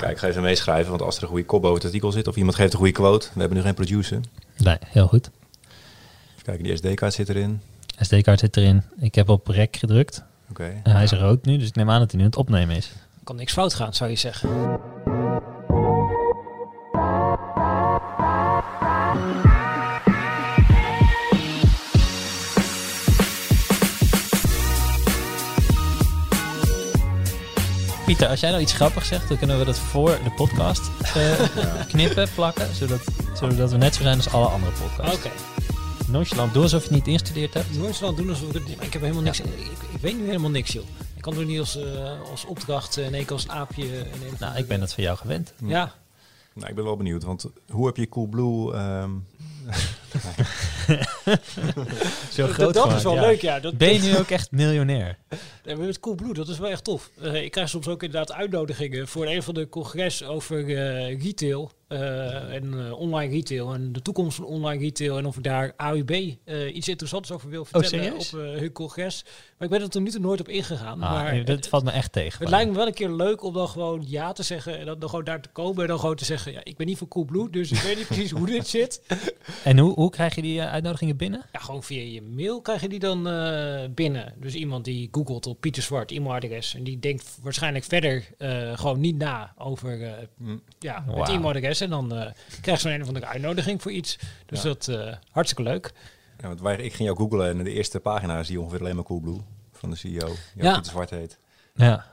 Kijk, ik ga even meeschrijven, want als er een goede kop boven het artikel zit of iemand geeft een goede quote, we hebben nu geen producer. Nee, heel goed. Even kijken, die SD-kaart zit erin. SD-kaart zit erin. Ik heb op rek gedrukt. Oké. En hij is rood nu, dus ik neem aan dat hij nu aan het opnemen is. Kan niks fout gaan, zou je zeggen. Pieter, als jij nou iets grappigs zegt, dan kunnen we dat voor de podcast eh, knippen, plakken, zodat, zodat we net zo zijn als alle andere podcasts. Oké. Nonchalant, doe alsof je niet ingestudeerd hebt. Dan doen alsof ik het niet... Ik heb helemaal niks... Ik, ik weet nu helemaal niks, joh. Ik kan het niet als, eh, als opdracht en ik als aapje. En Nou, ik ben dat van jou gewend. Ja, Nou, ik ben wel benieuwd, want hoe heb je Coolblue... ehm Zo dat, groot dat is wel ja. leuk, ja. Dat, Ben je nu ook echt miljonair? Ja, maar met Coolblue, dat is wel echt tof. Eh, ik krijg soms ook inderdaad uitnodigingen voor een van de congres over eh, retail eh, en online retail en de toekomst van online retail en of ik daar AUB iets interessants over wil vertellen op hun congres. Maar ik ben er tot nu toe nooit op ingegaan. Ah, maar nee, dat valt me echt tegen. het lijkt me wel een keer leuk om dan gewoon ja te zeggen en dan, dan gewoon daar te komen en dan gewoon te zeggen, ja, ik ben niet van Coolblue, dus ik weet niet precies hoe dit zit. En hoe, hoe krijg je die eh, uitnodigingen binnen? Ja, gewoon via je mail krijg je die dan eh, binnen. Dus iemand die googelt op Pieter Zwart e-mailadres en die denkt waarschijnlijk verder eh, gewoon niet na over eh, mm, ja, het Wauw. e-mailadres. En dan eh krijg je zo'n een of andere uitnodiging voor iets. Dus Ja. dat eh hartstikke leuk. ja, want wij, ik ging jou googlen en de eerste pagina zie je ongeveer alleen maar Coolblue van de CEO. Die Ja. ja. Pieter Zwart heet. Ja.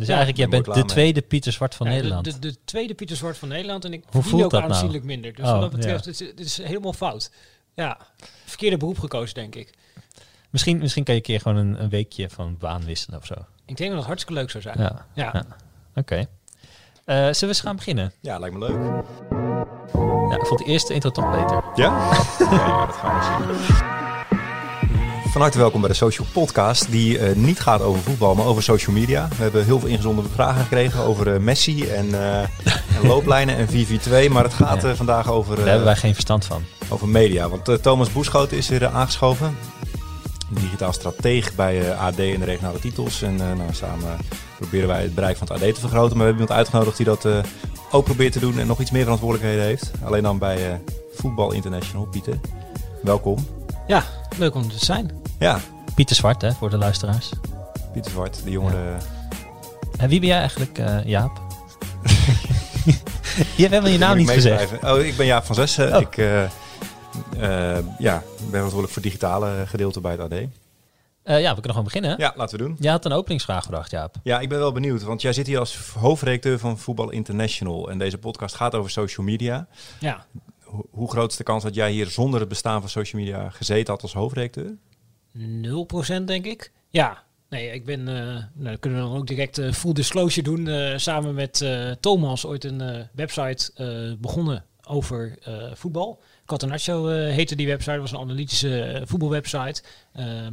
Dus Ja, eigenlijk, jij bent de mee. tweede Pieter Zwart van Ja, Nederland. De, de, de tweede Pieter Zwart van Nederland. En ik Hoe voelt ook dat nou? aanzienlijk minder. Dus Oh, wat dat betreft, ja. het, is, het is helemaal fout. Ja, verkeerde beroep gekozen, denk ik. Misschien, misschien kan je een keer gewoon een, een weekje van baan wisselen of zo. Ik denk dat het hartstikke leuk zou zijn. Ja, Ja. Ja. oké. Eh, zullen we eens gaan beginnen? Ja, lijkt me leuk. Ja, ik vond de eerste intro toch beter. Ja? Ja, dat gaan we zien. Van harte welkom bij de Social Podcast, die eh, niet gaat over voetbal, maar over social media. We hebben heel veel ingezonde vragen gekregen over eh, Messi en, eh, en looplijnen en 4-4-2, maar het gaat Ja. vandaag over, Daar hebben wij geen verstand van. over media. Want Thomas Boeschoten is er eh, aangeschoven, digitaal strateeg bij AD en de regionale titels. En nou, samen proberen wij het bereik van het AD te vergroten, maar we hebben iemand uitgenodigd die dat eh, ook probeert te doen en nog iets meer verantwoordelijkheden heeft. Alleen dan bij eh Voetbal International. Pieter, welkom. ja, leuk om er te zijn. Ja, Pieter Zwart, hè, voor de luisteraars. Pieter Zwart, de jongere. En wie ben jij eigenlijk, eh, Jaap? je hebt helemaal je naam niet gezegd. Oh, ik ben Jaap van Zessen. Oh. Ik eh, eh, ja, ben verantwoordelijk voor het digitale gedeelte bij het AD. Ja, we kunnen gewoon beginnen. Ja, laten we doen. Je had een openingsvraag gebracht, Jaap. Ja, ik ben wel benieuwd, want jij zit hier als hoofdredacteur van Voetbal International. En deze podcast gaat over social media. Ja, Ho- hoe groot is de kans dat jij hier zonder het bestaan van social media gezeten had als hoofdredacteur? 0% denk ik. Ja, nee, ik ben, eh, nou, dan kunnen we dan ook direct eh, full disclosure doen. eh, samen met Thomas ooit een website begonnen over voetbal. Catenaccio heette die website, was een analytische voetbalwebsite.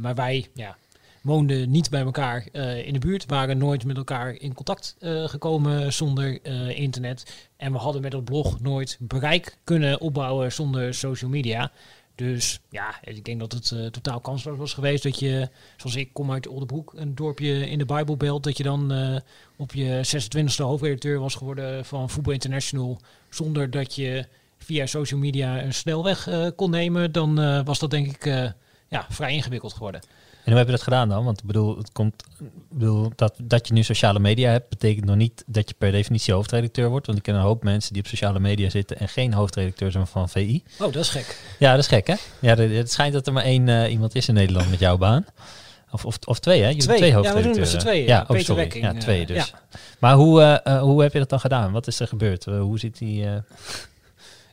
Maar wij ja, woonden niet bij elkaar in de buurt, waren nooit met elkaar in contact gekomen zonder internet. En we hadden met dat blog nooit bereik kunnen opbouwen zonder social media. Dus ja, ik denk dat het eh, totaal kansloos was geweest dat je, zoals ik kom uit Oldenbroek, een dorpje in de Bijbelbelt, dat je dan eh, op je 26e hoofdredacteur was geworden van Voetbal International, zonder dat je via social media een snelweg eh, kon nemen, dan was dat denk ik ja, vrij ingewikkeld geworden. En hoe heb je dat gedaan dan? Want ik bedoel, het komt, bedoel dat, dat je nu sociale media hebt, betekent nog niet dat je per definitie hoofdredacteur wordt. Want ik ken een hoop mensen die op sociale media zitten en geen hoofdredacteur zijn van VI. Oh, dat is gek. Ja, dat is gek hè? Ja, het schijnt dat er maar één eh, iemand is in Nederland met jouw baan. Of, of, of twee, hè? Jullie Twee. twee Ja, we doen hoofdredacteuren. het met z'n tweeën. Ja, Ja, oh, Peter sorry. Ja, twee eh, dus. ja. Maar hoe, eh, eh, hoe heb je dat dan gedaan? Wat is er gebeurd? Eh, hoe zit die... eh,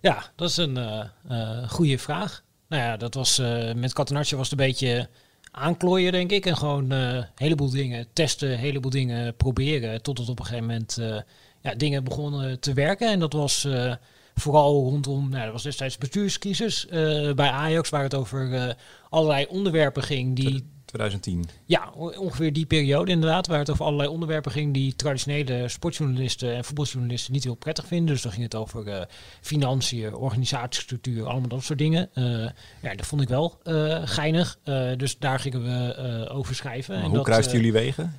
Ja, dat is een eh eh, goede vraag. Nou ja, dat was eh, met Catenaccio was het een beetje aanklooien, denk ik. En gewoon eh, een heleboel dingen testen, een heleboel dingen proberen. Tot het op een gegeven moment eh, ja, dingen begonnen te werken. En dat was eh, vooral rondom, nou, dat was destijds bestuurscrisis eh, bij Ajax, waar het over eh, allerlei onderwerpen ging die 2010. ja, ongeveer die periode inderdaad, waar het over allerlei onderwerpen ging die traditionele sportjournalisten en voetbaljournalisten niet heel prettig vinden. Dus dan ging het over eh, financiën, organisatiestructuur, allemaal dat soort dingen. Eh, ja, dat vond ik wel eh, geinig. Eh, dus daar gingen we eh, over schrijven. Maar En hoe dat, kruisten jullie wegen?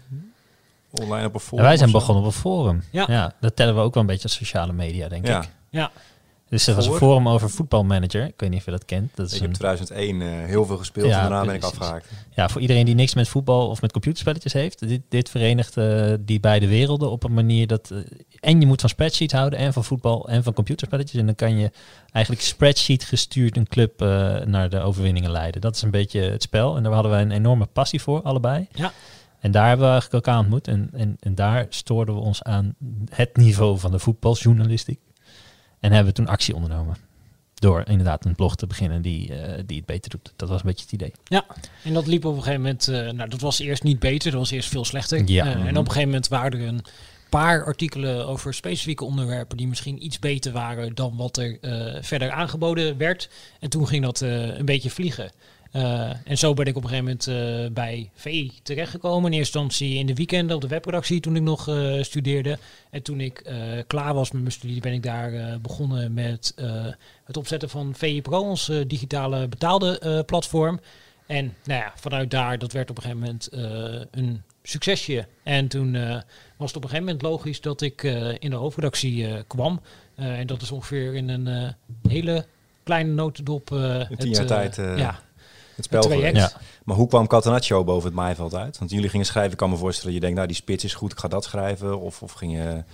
Online op een En forum? wij zijn begonnen op een forum. Ja. Ja. dat tellen we ook wel een beetje als sociale media, denk Ja, ik. Ja, Dus er was een forum over voetbalmanager. Ik weet niet of je dat kent. Dat is ik heb een, 2001 eh, heel veel gespeeld Ja, en daarna ben ik afgehaakt. ja, voor iedereen die niks met voetbal of met computerspelletjes heeft. Dit, dit verenigt eh, die beide werelden op een manier dat... eh, en je moet van spreadsheet houden en van voetbal en van computerspelletjes. En dan kan je eigenlijk spreadsheet gestuurd een club naar de overwinningen leiden. Dat is een beetje het spel. En daar hadden wij een enorme passie voor, allebei. Ja. En daar hebben we eigenlijk elkaar ontmoet. En, en, en daar stoorden we ons aan het niveau van de voetbaljournalistiek. En hebben we toen actie ondernomen. Door inderdaad een blog te beginnen die, eh, die het beter doet. Dat was een beetje het idee. en dat liep op een gegeven moment, eh, nou dat was eerst niet beter, dat was eerst veel slechter. Ja. Eh, Mhm. En op een gegeven moment waren er een paar artikelen over specifieke onderwerpen die misschien iets beter waren dan wat er verder aangeboden werd. En toen ging dat een beetje vliegen. Eh, en zo ben ik op een gegeven moment eh, bij VI terechtgekomen. In eerste instantie in de weekenden op de webredactie toen ik nog eh, studeerde. En toen ik klaar was met mijn studie ben ik daar begonnen met het opzetten van VI Pro, ons digitale betaalde platform. En nou ja, vanuit daar, dat werd op een gegeven moment een succesje. En toen was het op een gegeven moment logisch dat ik in de hoofdredactie kwam. En dat is ongeveer in een hele kleine notendop. In tien het, jaar tijd, ja, Het spel Het traject. Ja. Maar hoe kwam Catenaccio boven het maaiveld uit? Want jullie gingen schrijven, ik kan me voorstellen, je denkt, nou die spits is goed, ik ga dat schrijven. Of, of ging je,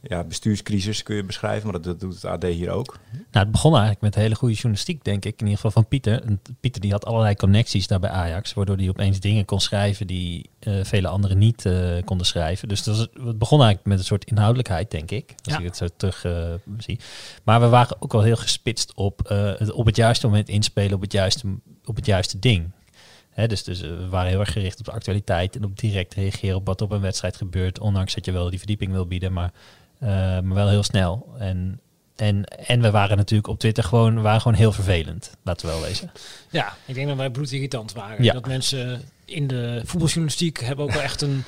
ja, bestuurscrisis kun je beschrijven, maar dat, dat doet het AD hier ook. Nou, het begon eigenlijk met hele goede journalistiek, denk ik. In ieder geval van Pieter. En Pieter die had allerlei connecties daar bij Ajax. Waardoor hij opeens dingen kon schrijven die eh, vele anderen niet eh, konden schrijven. Dus dat was, het begon eigenlijk met een soort inhoudelijkheid, denk ik. Als Ja. ik het zo terug eh, zie. Maar we waren ook wel heel gespitst op, eh, het, op het juiste moment inspelen op het juiste, op het juiste ding. Hè, dus, dus we waren heel erg gericht op de actualiteit en op direct reageren op wat op een wedstrijd gebeurt. Ondanks dat je wel die verdieping wil bieden, maar, maar wel heel snel. En, en, en we waren natuurlijk op Twitter gewoon, waren gewoon heel vervelend, laten we wel wezen. ja, ik denk dat wij bloedirritant waren. Ja. Dat mensen in de voetbaljournalistiek hebben ook wel echt een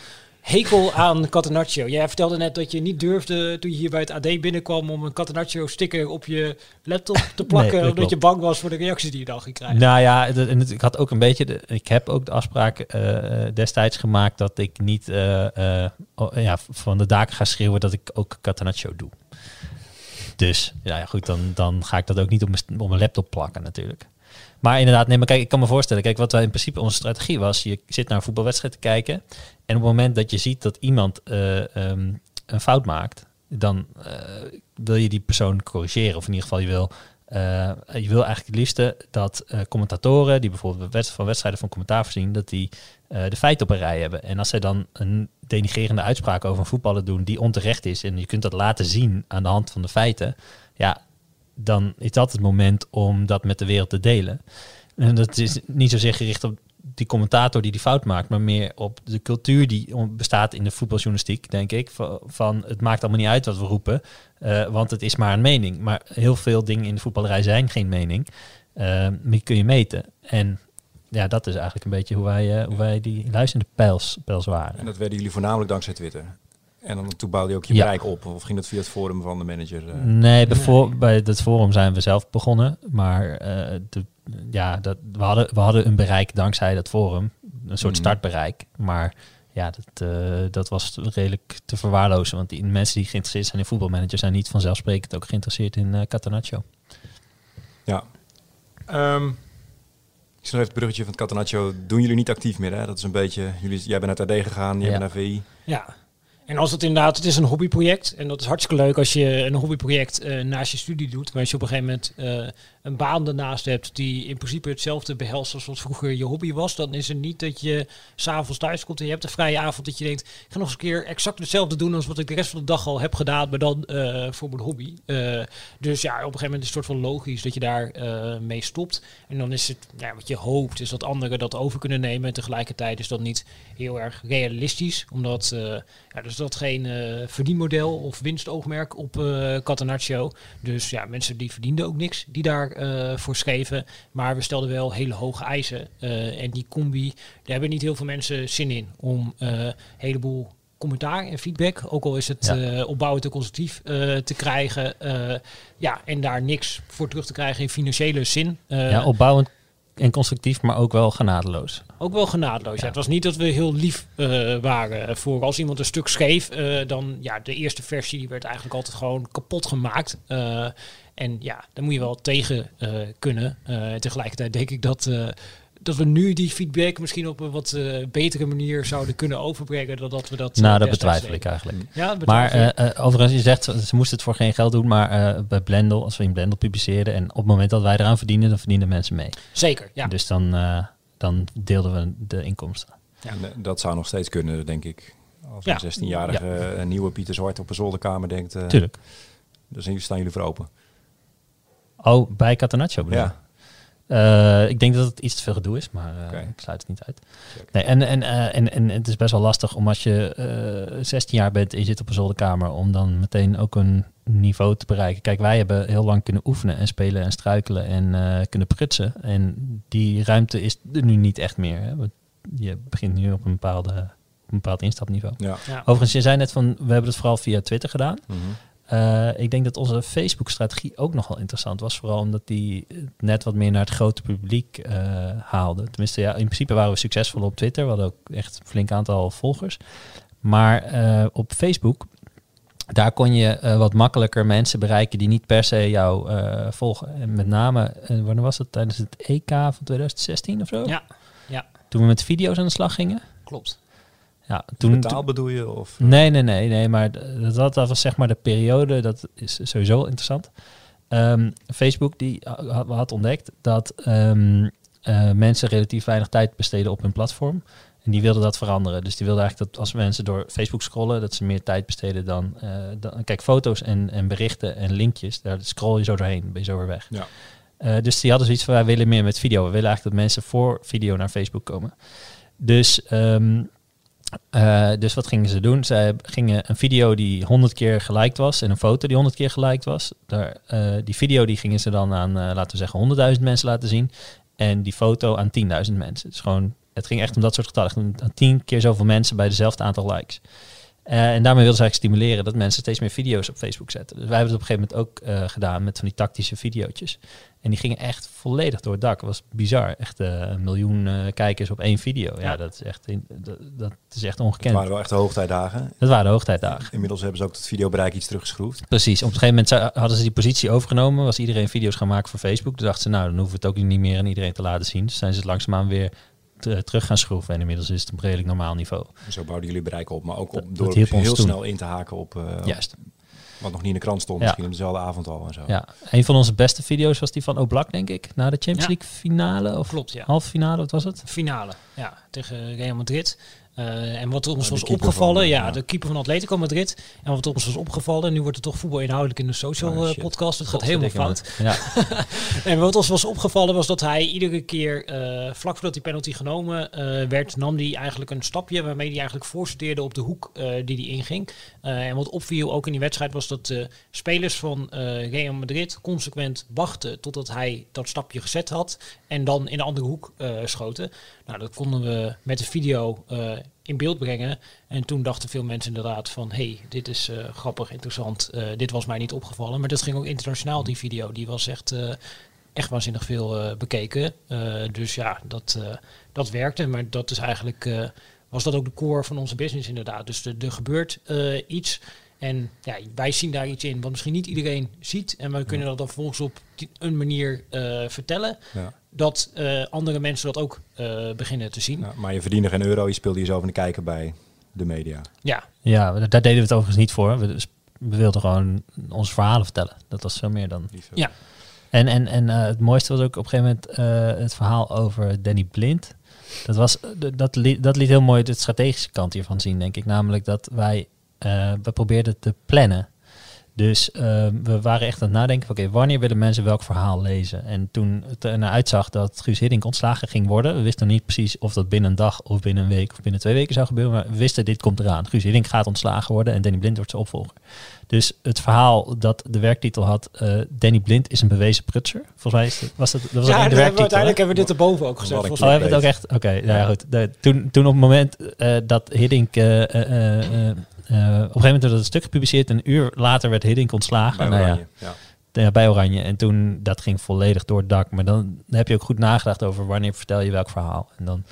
hekel aan Catenaccio. Jij vertelde net dat je niet durfde toen je hier bij het AD binnenkwam om een Catenaccio sticker op je laptop te plakken. dat omdat je bang was voor de reacties die je dan ging krijgen. Nou ja, het- en het- ik had ook een beetje, de, ik heb ook de afspraak eh, eh, destijds gemaakt dat ik niet eh, oh, ja, van de daken ga schreeuwen dat ik ook Catenaccio doe. Dus ja, goed, dan, dan ga ik dat ook niet op mijn, op mijn laptop plakken natuurlijk. Maar inderdaad, nee, maar kijk, ik kan me voorstellen, kijk, wat wij in principe onze strategie was, je zit naar een voetbalwedstrijd te kijken en op het moment dat je ziet dat iemand eh, ehm, een fout maakt, dan eh, wil je die persoon corrigeren. Of in ieder geval, je wil, eh, je wil eigenlijk het liefste dat commentatoren, die bijvoorbeeld van wedstrijden van commentaar voorzien, dat die de feiten op een rij hebben. En als zij dan een denigerende uitspraak over een voetballer doen die onterecht is, en je kunt dat laten zien aan de hand van de feiten, ja, dan is dat het moment om dat met de wereld te delen. En dat is niet zozeer gericht op die commentator die die fout maakt, maar meer op de cultuur die bestaat in de voetbaljournalistiek, denk ik. Van, het maakt allemaal niet uit wat we roepen, eh, want het is maar een mening. Maar heel veel dingen in de voetballerij zijn geen mening. Maar die kun je meten. En ja, dat is eigenlijk een beetje hoe wij, eh, hoe wij die luisterende pijls, pijls waren. En dat werden jullie voornamelijk dankzij Twitter. En dan toen bouwde je ook je Ja. bereik op. Of ging dat via het forum van de manager? eh? Nee, bevo- bij het forum zijn we zelf begonnen. Maar eh, de, ja, dat, we, hadden, we hadden een bereik dankzij dat forum. Een soort Mhm. startbereik. Maar ja, dat, eh, dat was redelijk te verwaarlozen. Want die mensen die geïnteresseerd zijn in voetbalmanagers... zijn niet vanzelfsprekend ook geïnteresseerd in eh Catenaccio. Ja. Ehm, ik even het bruggetje van het Catenaccio. Doen jullie niet actief meer? Hè? Dat is een beetje. Jullie, jij bent naar het AD gegaan, jij Ja. bent naar VI. Ja. En als het inderdaad, het is een hobbyproject. En dat is hartstikke leuk als je een hobbyproject eh, naast je studie doet. Maar als je op een gegeven moment eh, een baan ernaast hebt die in principe hetzelfde behelst als wat vroeger je hobby was. Dan is het niet dat je s'avonds thuis komt en je hebt een vrije avond dat je denkt, ik ga nog eens een keer exact hetzelfde doen als wat ik de rest van de dag al heb gedaan, maar dan eh, voor mijn hobby. Eh, dus ja, op een gegeven moment is het soort van logisch dat je daar eh, mee stopt. En dan is het, ja, wat je hoopt, is dat anderen dat over kunnen nemen. En tegelijkertijd is dat niet heel erg realistisch, omdat ja, dus dat geen verdienmodel of winstoogmerk op eh Catenaccio. Dus ja, mensen die verdienden ook niks die daar voor schreven. Maar we stelden wel hele hoge eisen. Eh, en die combi, daar hebben niet heel veel mensen zin in om eh, een heleboel commentaar en feedback, ook al is het Ja. eh, opbouwend en constructief, eh, te krijgen. Eh, ja, en daar niks voor terug te krijgen in financiële zin. Eh, ja, opbouwend en constructief, maar ook wel genadeloos. Ook wel genadeloos. Ja. het was niet dat we heel lief eh, waren voor als iemand een stuk schreef. eh, dan ja, de eerste versie die werd eigenlijk altijd gewoon kapot gemaakt. En ja, daar moet je wel tegen eh, kunnen. Eh, en tegelijkertijd denk ik dat, eh, dat we nu die feedback misschien op een wat betere manier zouden kunnen overbrengen dan dat we dat. nou, dat betwijfel ik eigenlijk. Ja, dat Maar betwijfel ik. overigens, je zegt, ze moesten het voor geen geld doen, maar eh, bij Blendel, als we in Blendel publiceerden en op het moment dat wij eraan verdienen, dan verdienen mensen mee. Zeker, ja. Dus dan, eh, dan deelden we de inkomsten. Ja. En, dat zou nog steeds kunnen, denk ik. Als Ja. een 16-jarige een nieuwe Pieter Zwart op een zolderkamer denkt, eh Tuurlijk. dus hier staan jullie voor open. Oh, bij Catenaccio bedoel je? Ja, Eh, ik denk dat het iets te veel gedoe is, maar eh, ik sluit het niet uit. Check. Nee, en, en, eh, en, en het is best wel lastig om als je eh 16 jaar bent en je zit op een zolderkamer, om dan meteen ook een niveau te bereiken. Kijk, wij hebben heel lang kunnen oefenen en spelen en struikelen en eh, kunnen prutsen. En die ruimte is er nu niet echt meer. Hè? Want Je begint nu op een, bepaalde, op een bepaald instapniveau. ja. ja. Overigens, je zei net van, we hebben het vooral via Twitter gedaan. Mhm. Eh, ik denk dat onze Facebook-strategie ook nogal interessant was. Vooral omdat die net wat meer naar het grote publiek eh, haalde. Tenminste, ja, in principe waren we succesvol op Twitter. We hadden ook echt een flink aantal volgers. Maar eh, op Facebook, daar kon je wat makkelijker mensen bereiken die niet per se jou volgen. En met name, wanneer was het? Tijdens het EK van 2016 of zo? Ja, ja, Toen we met video's aan de slag gingen. klopt. Ja, toen, Betaal bedoel je? Of, Nee, nee, nee, nee. Maar dat, dat was zeg maar de periode, dat is sowieso interessant. Ehm, Facebook die ha- had ontdekt dat ehm, eh, mensen relatief weinig tijd besteden op hun platform. En die wilden dat veranderen. Dus die wilden eigenlijk dat als mensen door Facebook scrollen, dat ze meer tijd besteden dan... eh, dan kijk, foto's en, en berichten en linkjes, daar scroll je zo doorheen, ben je zo weer weg. Ja. Eh, dus die hadden zoiets van, wij willen meer met video. We willen eigenlijk dat mensen voor video naar Facebook komen. Dus, ehm, eh, dus wat gingen ze doen? Zij gingen een video die 100 keer geliked was en een foto die 100 keer geliked was. Daar, eh, die video die gingen ze dan aan, eh, laten we zeggen, 100.000 mensen laten zien. En die foto aan 10.000 mensen. Gewoon, het ging echt om dat soort getallen. Aan 10 keer zoveel mensen bij dezelfde aantal likes. En daarmee wilden ze eigenlijk stimuleren dat mensen steeds meer video's op Facebook zetten. Dus wij hebben het op een gegeven moment ook gedaan met van die tactische videootjes. En die gingen echt volledig door het dak. Het was bizar. Echt eh, een miljoen eh, kijkers op één video. Ja, Ja. dat is echt, in- dat, dat is echt Het ongekend. waren wel echt de hoogtijdagen. Dat waren de hoogtijdagen. Inmiddels hebben ze ook het videobereik iets teruggeschroefd. Precies. Op een gegeven moment hadden ze die positie overgenomen. Was iedereen video's gaan maken voor Facebook. Toen dachten ze, nou, dan hoeven we het ook niet meer aan iedereen te laten zien. Dus zijn ze het langzaamaan weer te- terug gaan schroeven. En inmiddels is het op een redelijk normaal niveau. En zo bouwden jullie bereik op, maar ook Dat- op, dat door heel toen. snel in te haken op eh, Juist. Wat nog niet in de krant stond. Ja. Misschien op dezelfde avond al en zo. Ja. Een van onze beste video's was die van Oblak, denk ik. Na de Champions Ja. League finale. Of Klopt, ja. halve finale, wat was het? Finale, ja, tegen Real Madrid. Eh, en wat ons de was opgevallen, van, ja, ja. de keeper van Atletico Madrid. En wat ons was opgevallen, nu wordt het toch voetbal inhoudelijk in de social Oh, eh, podcast. Het gaat helemaal fout. Ja. En wat ons was opgevallen was dat hij iedere keer, eh, vlak voordat die penalty genomen werd, nam hij eigenlijk een stapje waarmee hij eigenlijk voorsorteerde op de hoek die hij inging. En wat opviel ook in die wedstrijd was dat de spelers van Real Madrid consequent wachten totdat hij dat stapje gezet had en dan in de andere hoek schoten. Nou, dat konden we met de video in beeld brengen. En toen dachten veel mensen inderdaad van, hey, dit is eh, grappig, interessant. Eh, dit was mij niet opgevallen. Maar dat ging ook internationaal, die video. Die was echt, eh, echt waanzinnig veel bekeken. Dus ja, dat, dat werkte. Maar dat is eigenlijk, was dat ook de core van onze business inderdaad. Dus er, er gebeurt eh, iets. En ja, wij zien daar iets in wat misschien niet iedereen ziet. En we kunnen dat dan vervolgens op een manier vertellen. Ja. Dat eh, andere mensen dat ook eh, beginnen te zien. Nou, maar je verdiende geen euro, je speelde jezelf in de kijker bij de media. Ja, ja, daar deden we het overigens niet voor. We, dus- we wilden gewoon onze verhalen vertellen. Dat was veel meer dan... Ja. En, en, en eh, het mooiste was ook op een gegeven moment eh, het verhaal over Danny Blind. Dat, was, dat, liet, dat liet heel mooi de strategische kant hiervan zien, denk ik. Namelijk dat wij eh, we probeerden te plannen. Dus eh, we waren echt aan het nadenken van oké, wanneer willen mensen welk verhaal lezen? En toen het er naar uitzag dat Guus Hiddink ontslagen ging worden, we wisten nog niet precies of dat binnen een dag of binnen een week of binnen twee weken zou gebeuren, maar we wisten dit komt eraan. Guus Hiddink gaat ontslagen worden en Danny Blind wordt zijn opvolger. Dus het verhaal dat de werktitel had, eh, Danny Blind is een bewezen prutser. Volgens mij is het, was dat, dat was ja we hè? uiteindelijk hebben we dit erboven ook volgens Oh, mij. hebben we het ook echt? Oké, nou ja, goed. De- toen, toen op het moment eh, dat Hiddink... eh, eh, eh, eh, eh, op een gegeven moment werd het stuk gepubliceerd. Een uur later werd Hiddink ontslagen. Bij Nou ja, Oranje. Ja. ja, bij Oranje. En toen, dat ging volledig door het dak. Maar dan heb je ook goed nagedacht over wanneer vertel je welk verhaal. En dan,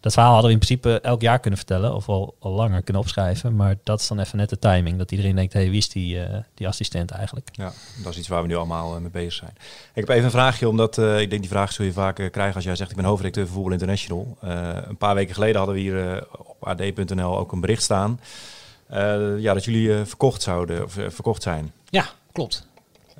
dat verhaal hadden we in principe elk jaar kunnen vertellen. Of al, al langer kunnen opschrijven. Maar dat is dan even net de timing. Dat iedereen denkt, hé, hey, wie is die, uh, die assistent eigenlijk? Ja, dat is iets waar we nu allemaal uh, mee bezig zijn. Ik heb even een vraagje, omdat uh, ik denk die vraag zul je vaak krijgen als jij zegt, ik ben hoofdredacteur van Voetbal International. een paar weken geleden hadden we hier op ad.nl ook een bericht staan. Ja, dat jullie verkocht zouden, of verkocht zijn. Ja, klopt.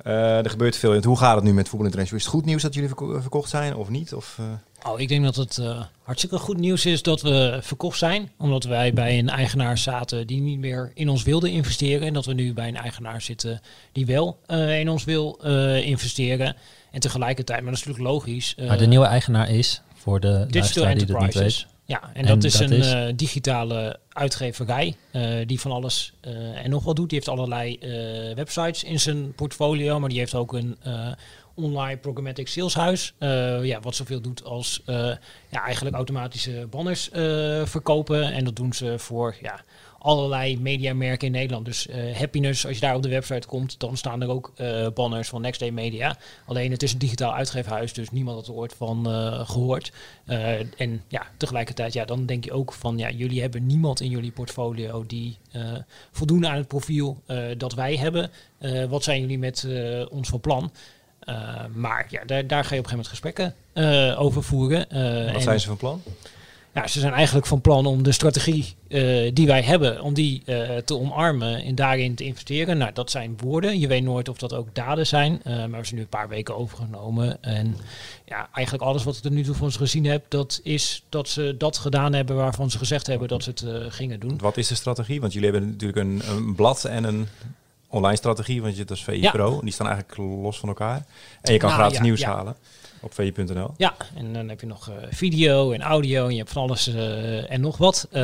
Uh, er gebeurt veel. Hoe gaat het nu met Voetbal International? Is het goed nieuws dat jullie verko verkocht zijn of niet? Of, uh... oh, ik denk dat het uh, hartstikke goed nieuws is dat we verkocht zijn. Omdat wij bij een eigenaar zaten die niet meer in ons wilde investeren. En dat we nu bij een eigenaar zitten die wel in ons wil investeren. En tegelijkertijd, maar dat is natuurlijk logisch. maar de nieuwe eigenaar is, voor de luisteraar die het niet weet... Ja, en, dat is een uh, digitale uitgeverij uh, die van alles uh, en nog wat doet. Die heeft allerlei websites in zijn portfolio, maar die heeft ook een online programmatic saleshuis. ja, wat zoveel doet als ja, eigenlijk automatische banners verkopen. En dat doen ze voor ja, allerlei mediamerken in Nederland. Dus uh, Happiness, als je daar op de website komt, dan staan er ook uh, banners van Next Day Media. Alleen het is een digitaal uitgeefhuis, dus niemand had er ooit van uh, gehoord. en ja, tegelijkertijd, ja, dan denk je ook van, ja, jullie hebben niemand in jullie portfolio die voldoen aan het profiel dat wij hebben. wat zijn jullie met ons van plan? maar ja, daar, daar ga je op een gegeven moment gesprekken over voeren. wat zijn ze van plan? Ja, ze zijn eigenlijk van plan om de strategie uh, die wij hebben, om die uh, te omarmen en daarin te investeren. Nou, dat zijn woorden. Je weet nooit of dat ook daden zijn. Uh, maar we zijn nu een paar weken overgenomen. En ja, eigenlijk alles wat ik er nu toe van ze gezien heb, dat is dat ze dat gedaan hebben waarvan ze gezegd hebben dat ze het gingen doen. Wat is de strategie? Want jullie hebben natuurlijk een, een blad en een online strategie, want je dat is VI ja. Pro. Die staan eigenlijk los van elkaar. En je kan nou, gratis ja, nieuws ja. halen op vi.nl. Ja, en dan heb je nog uh, video en audio en je hebt van alles uh, en nog wat. Uh,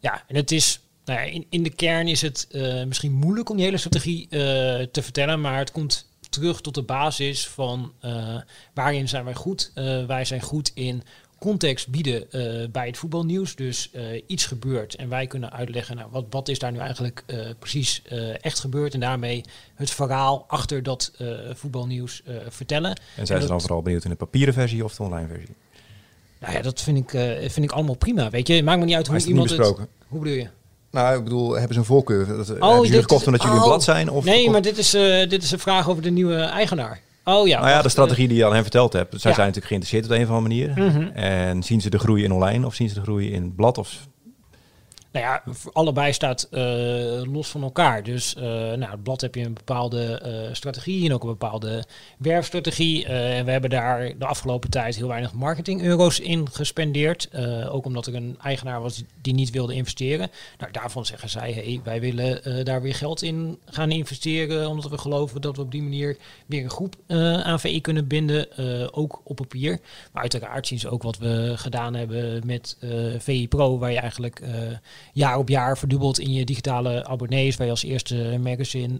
ja, en het is, nou ja, in, in de kern is het misschien moeilijk om die hele strategie te vertellen, maar het komt terug tot de basis van waarin zijn wij goed. wij zijn goed in context bieden uh, bij het voetbalnieuws. Dus uh, iets gebeurt en wij kunnen uitleggen, nou, wat, wat is daar nu eigenlijk uh, precies echt gebeurd. En daarmee het verhaal achter dat voetbalnieuws vertellen. En zijn ze dan vooral benieuwd in de papieren versie of de online versie? Nou ja, dat vind ik, vind ik allemaal prima. Weet je, maakt me niet uit hoe iemand het... Hoe bedoel je? Nou, ik bedoel, hebben ze een voorkeur? Dat, oh, hebben jullie gekocht omdat jullie oh, een blad zijn? Of nee, maar dit is, dit is een vraag over de nieuwe eigenaar. Oh ja. Nou ja, de strategie die je aan hem verteld hebt. Zij zijn natuurlijk geïnteresseerd op een of andere manier. Mhm. En zien ze de groei in online of zien ze de groei in blad? Of nou ja, allebei staat uh, los van elkaar. Dus uh, nou, het blad heb je een bepaalde uh, strategie en ook een bepaalde werfstrategie. en we hebben daar de afgelopen tijd heel weinig marketing-euro's in gespendeerd. ook omdat er een eigenaar was die niet wilde investeren. Nou, daarvan zeggen zij, hey, wij willen daar weer geld in gaan investeren. Omdat we geloven dat we op die manier weer een groep aan VI kunnen binden. ook op papier. Maar uiteraard zien ze ook wat we gedaan hebben met VI Pro, waar je eigenlijk jaar op jaar verdubbeld in je digitale abonnees. Je als eerste magazine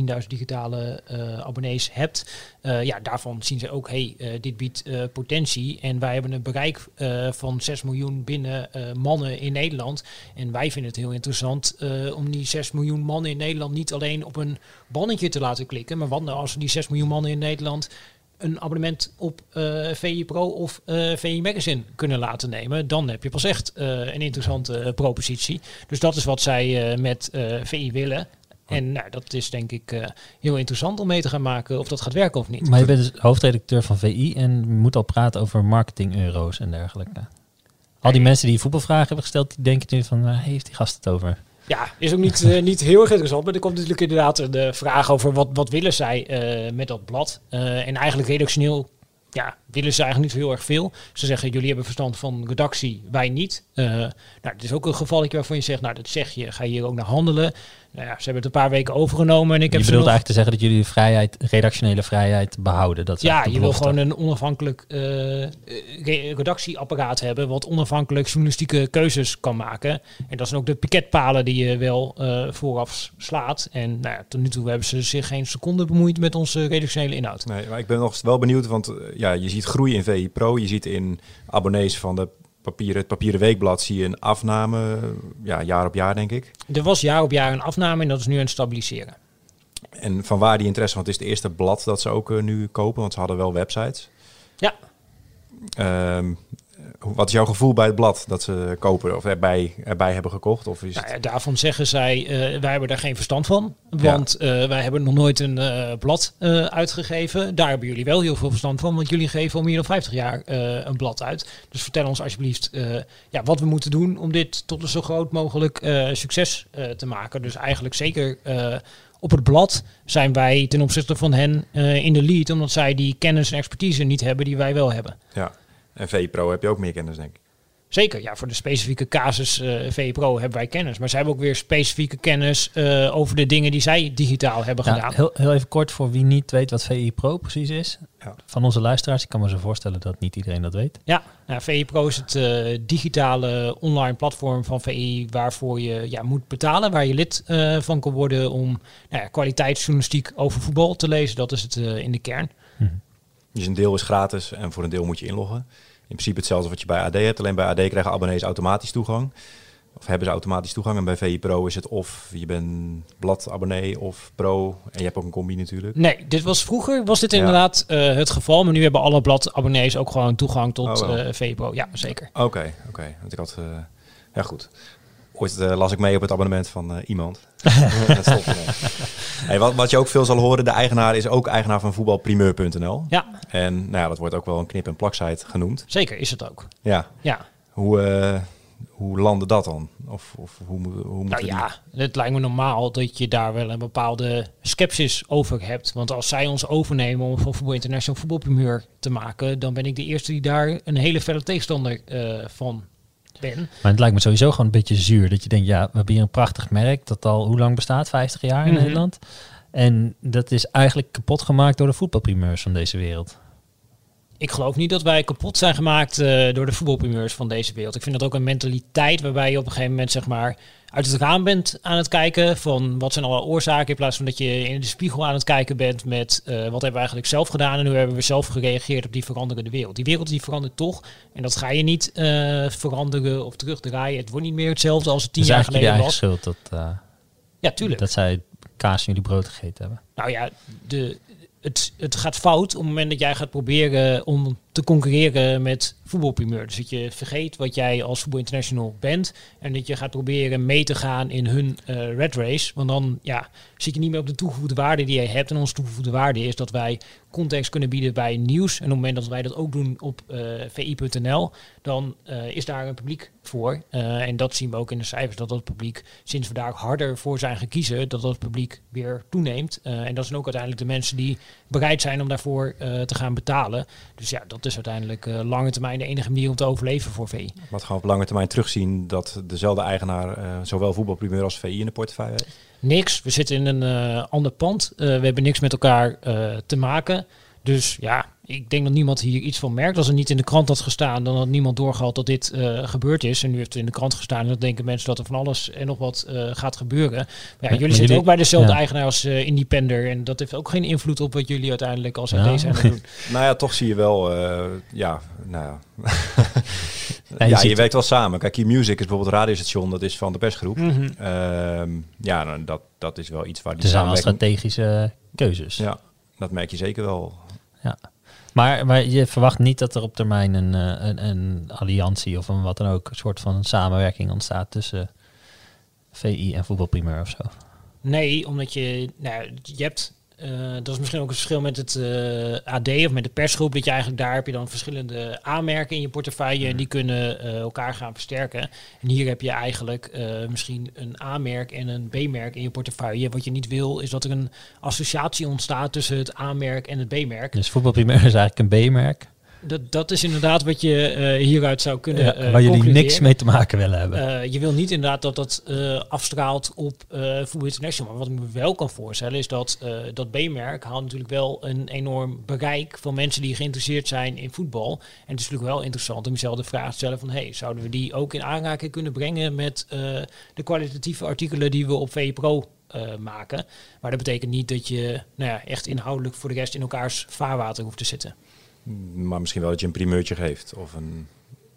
uh, 10.000 digitale uh, abonnees hebt. Uh, ja, daarvan zien ze ook, hey, dit biedt potentie. En wij hebben een bereik van 6 miljoen binnen mannen in Nederland. En wij vinden het heel interessant om die 6 miljoen mannen in Nederland niet alleen op een bannetje te laten klikken. Maar wat nou als die 6 miljoen mannen in Nederland een abonnement op uh, VI Pro of uh, VI Magazine kunnen laten nemen, dan heb je pas echt uh, een interessante propositie. Dus dat is wat zij met VI willen. En nou, dat is denk ik heel interessant om mee te gaan maken of dat gaat werken of niet. Maar je bent dus hoofdredacteur van VI en moet al praten over marketing-euro's en dergelijke. Al die mensen die voetbalvragen hebben gesteld, die denken nu van, heeft die gast het over? Ja, is ook niet, uh, niet heel erg interessant. Maar er komt natuurlijk inderdaad de vraag over wat, wat willen zij uh, met dat blad. Uh, en eigenlijk redactioneel ja, willen ze eigenlijk niet heel erg veel. Ze zeggen, jullie hebben verstand van redactie, wij niet. nou, het is ook een gevalletje waarvan je zegt, nou, dat zeg je, ga je hier ook naar handelen. Nou ja, ze hebben het een paar weken overgenomen. En ik je heb bedoelt eigenlijk te zeggen dat jullie vrijheid, redactionele vrijheid behouden. Dat ja, je wil gewoon een onafhankelijk uh, redactieapparaat hebben, wat onafhankelijk journalistieke keuzes kan maken. En dat zijn ook de piketpalen die je wel uh, vooraf slaat. En nou ja, tot nu toe hebben ze zich geen seconde bemoeid met onze redactionele inhoud. Nee, maar ik ben nog wel benieuwd, want ja, je ziet groei in VI Pro, je ziet in abonnees van de papieren, het papieren weekblad zie je een afname, ja, jaar op jaar denk ik. Er was jaar op jaar een afname en dat is nu aan het stabiliseren. En van waar die interesse? Want het is het eerste blad dat ze ook eh, nu kopen, want ze hadden wel websites. Ja. Ehm, wat is jouw gevoel bij het blad dat ze kopen of erbij, erbij hebben gekocht? Of is Nou ja, daarvan zeggen zij, eh, wij hebben daar geen verstand van. Want eh, wij hebben nog nooit een eh, blad uitgegeven. Daar hebben jullie wel heel veel verstand van. Want jullie geven al meer dan 50 jaar een blad uit. Dus vertel ons alsjeblieft ja, wat we moeten doen om dit tot een zo groot mogelijk succes te maken. Dus eigenlijk zeker op het blad zijn wij ten opzichte van hen in de lead. Omdat zij die kennis en expertise niet hebben die wij wel hebben. Ja. En VPRO heb je ook meer kennis, denk ik. Zeker, ja, voor de specifieke casus eh VPRO hebben wij kennis. Maar zij hebben ook weer specifieke kennis eh, over de dingen die zij digitaal hebben Ja, gedaan. heel, heel even kort voor wie niet weet wat VI Pro precies is. Ja. Van onze luisteraars, ik kan me zo voorstellen dat niet iedereen dat weet. Ja, nou, VI Pro is het eh, digitale online platform van VI waarvoor je ja, moet betalen, waar je lid eh, van kan worden om nou ja, kwaliteitsjournalistiek over voetbal te lezen. Dat is het eh, in de kern. Dus een deel is gratis en voor een deel moet je inloggen. In principe hetzelfde wat je bij AD hebt. Alleen bij AD krijgen abonnees automatisch toegang. Of hebben ze automatisch toegang. En bij VI Pro is het of je bent bladabonnee of pro. En je hebt ook een combi natuurlijk. Nee, dit was vroeger was dit Ja. inderdaad eh, het geval, maar nu hebben alle bladabonnees ook gewoon toegang tot Oh, eh VI Pro. Ja, zeker. Oké, oké. Want ik had... eh, ja, goed. Ooit eh, las ik mee op het abonnement van eh, iemand. dat stopt ermee. hey, wat, wat je ook veel zal horen, de eigenaar is ook eigenaar van voetbalprimeur.nl. Ja, En nou ja, dat wordt ook wel een knip- en plaksite genoemd. zeker is het ook. Ja, Ja, hoe, eh, hoe landde dat dan? Of, of hoe, moet- hoe moeten Nou die... ja, het lijkt me normaal dat je daar wel een bepaalde sceptisch over hebt. Want als zij ons overnemen om van Voetbal International voetbalprimeur te maken, dan ben ik de eerste die daar een hele felle tegenstander van ben. Maar het lijkt me sowieso gewoon een beetje zuur. Dat je denkt, ja, we hebben hier een prachtig merk dat al hoe lang bestaat? 50 jaar in Mhm. Nederland. En dat is eigenlijk kapot gemaakt door de voetbalprimeurs van deze wereld. Ik geloof niet dat wij kapot zijn gemaakt eh, door de voetbalprimeurs van deze wereld. Ik vind dat ook een mentaliteit waarbij je op een gegeven moment zeg maar uit het raam bent aan het kijken van wat zijn alle oorzaken in plaats van dat je in de spiegel aan het kijken bent met eh, wat hebben we eigenlijk zelf gedaan en hoe hebben we zelf gereageerd op die veranderende wereld. Die wereld die verandert toch en dat ga je niet eh, veranderen of terugdraaien. Het wordt niet meer hetzelfde als het tien is jaar geleden was. schuld dat, Ja, tuurlijk. dat zij kaas in jullie brood gegeten hebben. Nou ja, de, het, het gaat fout op het moment dat jij gaat proberen om te concurreren met voetbalprimeur. Dus dat je vergeet wat jij als Voetbal International bent en dat je gaat proberen mee te gaan in hun eh red race. Want dan ja, zit je niet meer op de toegevoegde waarde die jij hebt. En onze toegevoegde waarde is dat wij context kunnen bieden bij nieuws. En op het moment dat wij dat ook doen op eh, vi.nl, dan eh, is daar een publiek voor. En dat zien we ook in de cijfers, dat dat publiek sinds we daar harder voor zijn gekiezen, dat dat publiek weer toeneemt. En dat zijn ook uiteindelijk de mensen die bereid zijn om daarvoor eh, te gaan betalen. Dus ja, dat is uiteindelijk eh, lange termijn de enige manier om te overleven voor VI. Wat gaan we op lange termijn terugzien dat dezelfde eigenaar eh, zowel voetbalprimeur als VI in de portefeuille heeft? Niks. We zitten in een ander pand. We hebben niks met elkaar te maken. Dus ja, ik denk dat niemand hier iets van merkt. Als het niet in de krant had gestaan, dan had niemand doorgehad dat dit eh, gebeurd is. En nu heeft het in de krant gestaan. En dan denken mensen dat er van alles en nog wat eh, gaat gebeuren. Maar ja, jullie zitten jullie- ook bij dezelfde ja. eigenaar als eh, Independer. En dat heeft ook geen invloed op wat jullie uiteindelijk als Ja. Zijn aan het doen. Nou ja, toch zie je wel, eh, ja, nou ja. Ja, je ja, je werkt wel samen. Kijk, Q-Music is bijvoorbeeld een radiostation, dat is van de persgroep. Mhm. Ehm, ja, nou, dat, dat is wel iets waar die Het zijn wel strategische keuzes. Ja, dat merk je zeker wel. Maar, maar je verwacht niet dat er op termijn een, eh, een, een alliantie of een wat dan ook, een soort van samenwerking ontstaat tussen VI en voetbalprimeur of zo. Nee, omdat je, nou, je hebt, eh, dat is misschien ook het verschil met het eh, AD of met de persgroep, dat je eigenlijk daar heb je dan verschillende aanmerken in je portefeuille en die kunnen eh, elkaar gaan versterken. En hier heb je eigenlijk misschien een A-merk en een B-merk in je portefeuille. Wat je niet wil is dat er een associatie ontstaat tussen het A-merk en het B-merk. Dus voetbalprimeur is eigenlijk een B-merk, Dat, dat is inderdaad wat je eh, hieruit zou kunnen ja, eh, waar jullie niks mee te maken willen hebben. Eh, je wil niet inderdaad dat dat afstraalt op Voetbal International. Maar wat ik me wel kan voorstellen is dat dat B-merk haalt natuurlijk wel een enorm bereik van mensen die geïnteresseerd zijn in voetbal. En het is natuurlijk wel interessant om jezelf de vraag te stellen van hey, zouden we die ook in aanraking kunnen brengen met de kwalitatieve artikelen die we op VPRO eh maken. Maar dat betekent niet dat je nou ja, echt inhoudelijk voor de rest in elkaars vaarwater hoeft te zitten. Maar misschien wel dat je een primeurtje geeft. Of een,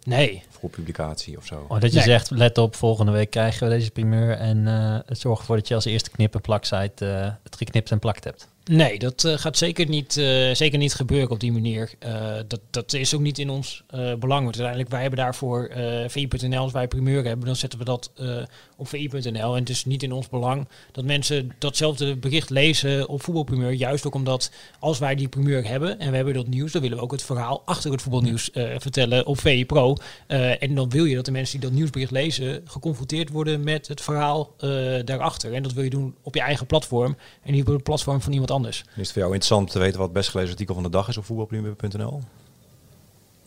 Nee. Voor publicatie of zo. Oh, dat je Nee. zegt, let op, volgende week krijgen we deze primeur. En eh, het zorgt ervoor dat je als eerste knip- en plaksite eh, het geknipt en plakt hebt. Nee, dat eh, gaat zeker niet, eh, zeker niet gebeuren op die manier. Eh, dat, dat is ook niet in ons belang. Want uiteindelijk, wij hebben daarvoor VI.nl, als wij primeur hebben, dan zetten we dat op VI.nl. En het is niet in ons belang dat mensen datzelfde bericht lezen op voetbalprimeur. Juist ook omdat als wij die primeur hebben en we hebben dat nieuws, dan willen we ook het verhaal achter het voetbalnieuws vertellen op VI Pro. En dan wil je dat de mensen die dat nieuwsbericht lezen geconfronteerd worden met het verhaal daarachter. En dat wil je doen op je eigen platform en niet op het platform van iemand anders. Is het voor jou interessant te weten wat het best gelezen artikel van de dag is op voetbalpremier.nl?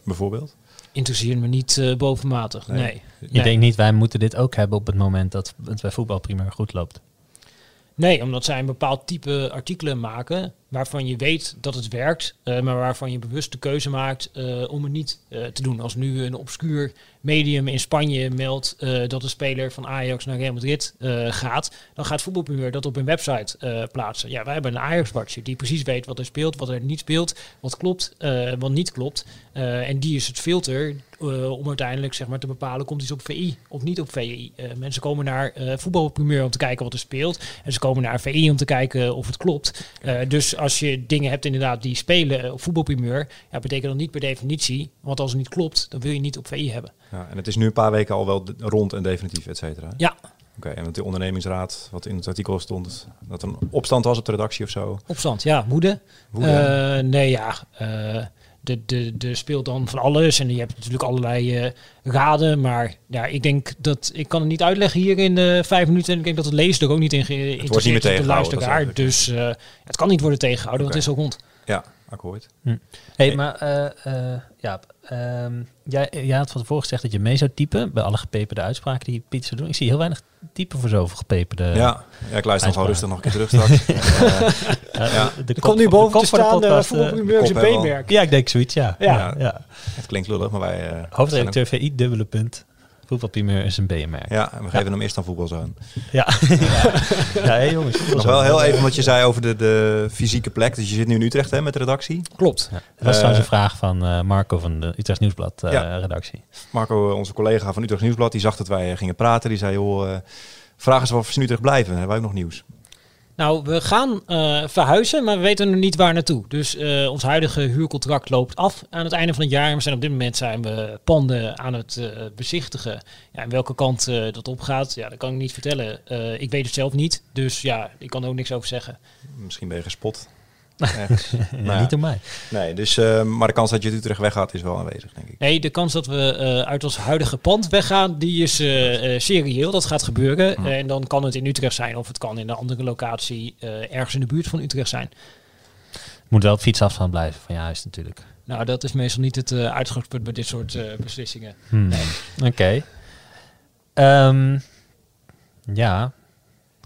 Bijvoorbeeld? Interesseert me niet eh, bovenmatig. Nee. Nee. Je Nee. denkt niet, wij moeten dit ook hebben op het moment dat het bij voetbalprimeur goed loopt. Nee, omdat zij een bepaald type artikelen maken waarvan je weet dat het werkt, eh, maar waarvan je bewust de keuze maakt eh, om het niet eh, te doen. Als nu een obscuur medium in Spanje meldt dat een speler van Ajax naar Real Madrid gaat, dan gaat voetbalprimeur dat op hun website plaatsen. Ja, wij hebben een Ajax-watcher die precies weet wat er speelt, wat er niet speelt, wat klopt, wat niet klopt. En die is het filter eh, om uiteindelijk zeg maar, te bepalen, komt iets op VI of niet op VI. Eh, mensen komen naar eh voetbalprimeur om te kijken wat er speelt. En ze komen naar VI om te kijken of het klopt. Dus als je dingen hebt inderdaad die spelen op voetbalprimeur, ja, betekent dat niet per definitie. Want als het niet klopt, dan wil je niet op VI hebben. Ja, en het is nu een paar weken al wel rond en definitief, et cetera. Ja. Oké, en want de ondernemingsraad, wat in het artikel stond, dat er een opstand was op de redactie of zo. Opstand, ja, woede. Woede. Nee, ja. De, de, de speelt dan van alles en je hebt natuurlijk allerlei eh, raden. Maar ja, ik denk dat ik kan het niet uitleggen hier in eh, vijf minuten. En ik denk dat het lezer er ook niet in geïnteresseerd wordt niet is, de luisteraar. Dus eh, het kan niet worden tegengehouden, want het is al rond. Ja, akkoord. hey, Nee. maar eh eh ehm, jij, jij had van tevoren gezegd dat je mee zou typen bij alle gepeperde uitspraken die Piet zou doen. Ik zie heel weinig typen voor zoveel gepeperde. ja. ja, ik luister nog wel uitspraak. rustig nog een keer terug straks. Eh, Eh, Ja. de Er kop komt nu de boven de staan de podcast, eh, is een kop hebben we beenmerk. ja, ik denk zoiets, ja. Ja. ja, ja. het klinkt lullig, maar wij... eh, zijn Hoofdredacteur VI, dubbele punt. Voetbalprimeur is een BMR. Ja, we geven hem eerst aan voetbalzoon. Ja, ja. ja hé, jongens. Nog wel heel even wat je zei over de, de fysieke plek. Dus je zit nu in Utrecht hè, met de redactie. Klopt. Ja. Dat was Eh, trouwens een vraag van eh, Marco van de Utrecht Nieuwsblad eh, Ja. redactie. Marco, onze collega van Utrecht Nieuwsblad, die zag dat wij eh, gingen praten. Die zei, joh, eh, vraag eens of ze in Utrecht blijven. Hebben wij ook nog nieuws. Nou, we gaan eh, verhuizen, maar we weten nog niet waar naartoe. Dus eh, ons huidige huurcontract loopt af aan het einde van het jaar. We zijn op dit moment zijn we panden aan het eh, bezichtigen. Ja, en welke kant dat opgaat, ja, dat kan ik niet vertellen. Ik weet het zelf niet, dus ja, ik kan er ook niks over zeggen. Misschien ben je gespot. Nou. Niet door mij. Nee, dus, eh, maar de kans dat je uit Utrecht weggaat is wel aanwezig, denk ik. Nee, de kans dat we eh, uit ons huidige pand weggaan, die is eh, serieel. Dat gaat gebeuren. Hm. en dan kan het in Utrecht zijn of het kan in een andere locatie ergens in de buurt van Utrecht zijn. Moet wel op fietsafstand blijven van je huis natuurlijk. Nou, dat is meestal niet het uitgangspunt bij dit soort beslissingen. Hmm. Oké. Ehm, ja.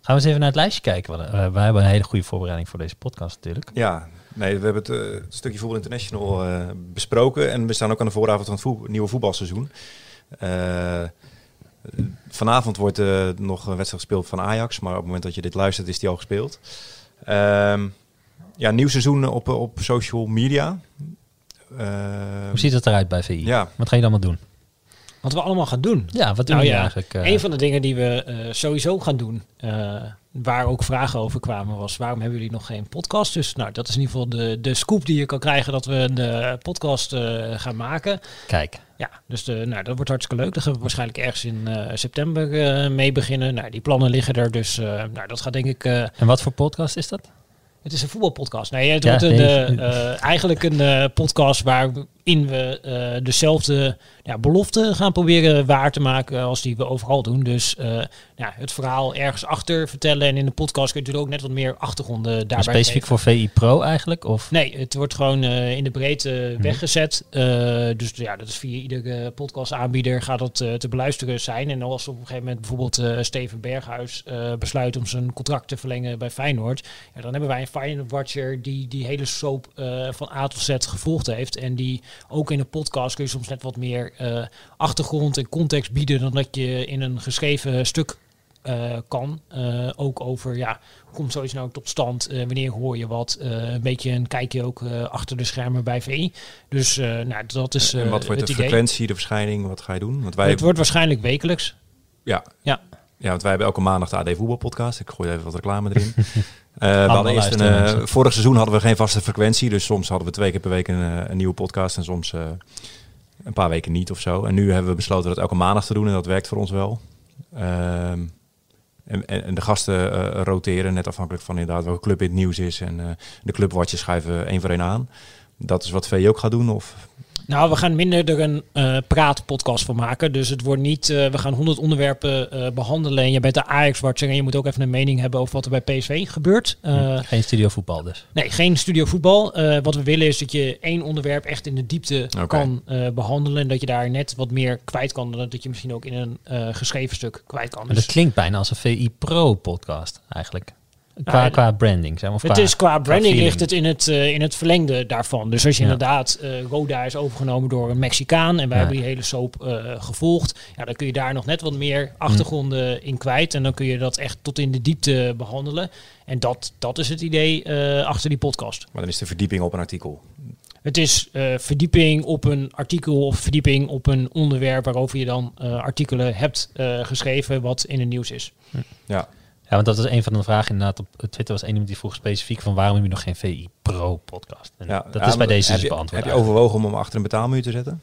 Gaan we eens even naar het lijstje kijken. We, uh, we hebben een hele goede voorbereiding voor deze podcast natuurlijk. Ja, nee, we hebben het eh, stukje Voetbal International eh, besproken. En we staan ook aan de vooravond van het nieuwe voetbalseizoen. Eh, vanavond wordt eh, nog een wedstrijd gespeeld van Ajax. Maar op het moment dat je dit luistert is die al gespeeld. Ehm, ja, nieuw seizoen op, op social media. Ehm, Hoe ziet het eruit bij VI? Ja, Wat ga je allemaal doen? Wat we allemaal gaan doen. Ja, wat doen Nou we ja, eigenlijk? eh? Een van de dingen die we eh, sowieso gaan doen, eh, waar ook vragen over kwamen, was waarom hebben jullie nog geen podcast? Dus nou, dat is in ieder geval de, de scoop die je kan krijgen dat we een podcast gaan maken. Kijk, Ja, dus de, nou, dat wordt hartstikke leuk. Daar gaan we waarschijnlijk ergens in september mee beginnen. Nou, die plannen liggen er, dus nou, dat gaat denk ik... en wat voor podcast is dat? het is een voetbalpodcast. Nee, het Ja, wordt een, nee. eigenlijk een podcast waarin we dezelfde ja, beloften gaan proberen waar te maken als die we overal doen. Dus eh, ja, het verhaal ergens achter vertellen. En in de podcast kun je natuurlijk ook net wat meer achtergronden daarbij Maar specifiek geven. voor VI Pro eigenlijk? Of? Nee, het wordt gewoon eh, in de breedte Mhm. weggezet. Eh, dus ja, dat is via iedere podcastaanbieder gaat dat te beluisteren zijn. En als op een gegeven moment bijvoorbeeld Steven Berghuis besluit om zijn contract te verlengen bij Feyenoord. Ja, dan hebben wij een Feyenoord Watcher die die hele soap van A tot Z gevolgd heeft. En die ook in een podcast kun je soms net wat meer eh, achtergrond en context bieden dan dat je in een geschreven stuk eh, kan. Eh, ook over, ja, hoe komt zoiets nou tot stand? Wanneer hoor je wat? Een beetje een kijkje ook achter de schermen bij VI. Dus nou, dat is en wat wordt de idee. frequentie, de verschijning? Wat ga je doen? Want wij, Het wordt waarschijnlijk wekelijks. ja, Ja. Ja, want wij hebben elke maandag de AD Voetbalpodcast. Ik gooi even wat reclame erin. Eh, we hadden eerst een, vorig seizoen hadden we geen vaste frequentie. Dus soms hadden we twee keer per week een, een nieuwe podcast. En soms een paar weken niet of zo. En nu hebben we besloten dat elke maandag te doen. En dat werkt voor ons wel. Ehm, en, en, de gasten eh, roteren. Net afhankelijk van inderdaad welke club in het nieuws is. En eh, de clubwatches schuiven één voor één aan. Dat is wat VJ ook gaat doen? Of Nou, we gaan minder er een eh praatpodcast van maken. Dus het wordt niet, eh, we gaan honderd onderwerpen eh, behandelen. En je bent de Ajax-watcher en je moet ook even een mening hebben over wat er bij PSV gebeurt. Eh, Geen studio voetbal dus. Nee, geen studio voetbal. Eh, wat we willen is dat je één onderwerp echt in de diepte kan eh, behandelen. En dat je daar net wat meer kwijt kan dan dat je misschien ook in een eh, geschreven stuk kwijt kan. Maar Dus dat klinkt bijna als een VI Pro podcast eigenlijk. Qua, Ja, qua branding, zeg maar. of het qua- is qua branding ligt het in het, eh, in het verlengde daarvan. Dus als je Ja. inderdaad eh Roda is overgenomen door een Mexicaan en wij Ja. hebben die hele soap eh, gevolgd, ja, dan kun je daar nog net wat meer achtergronden in kwijt en dan kun je dat echt tot in de diepte behandelen. En dat, dat is het idee eh, achter die podcast. maar dan is de verdieping op een artikel. Het is eh, verdieping op een artikel of verdieping op een onderwerp waarover je dan eh, artikelen hebt eh, geschreven wat in het nieuws is. Ja, Ja, want dat is een van de vragen inderdaad. Op Twitter was één iemand die vroeg specifiek van waarom heb je nog geen VI Pro podcast? En ja. dat Ja, is bij deze dus beantwoord. Heb je overwogen om hem achter een betaalmuur te zetten?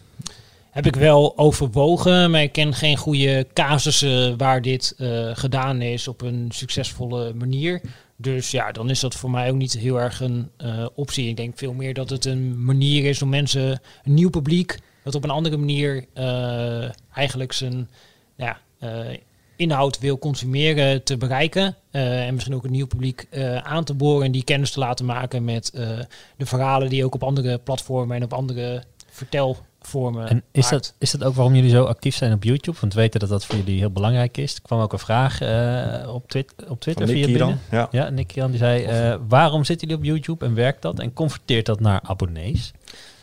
Heb ik wel overwogen, maar ik ken geen goede casussen waar dit eh, gedaan is op een succesvolle manier. Dus ja, dan is dat voor mij ook niet heel erg een eh, optie. Ik denk veel meer dat het een manier is om mensen, een nieuw publiek, dat op een andere manier eh, eigenlijk zijn ja, eh, inhoud wil consumeren, te bereiken. Eh, en misschien ook een nieuw publiek eh, aan te boren en die kennis te laten maken met eh, de verhalen die ook op andere platformen en op andere vertelvormen. En is maakt. dat, is dat ook waarom jullie zo actief zijn op YouTube? Want we weten dat dat voor jullie heel belangrijk is. Er kwam ook een vraag eh, op, twit op Twitter Van via binnen. dan? Ja. Ja, Nick Jan die zei, eh, waarom zitten jullie op YouTube en werkt dat? En converteert dat naar abonnees?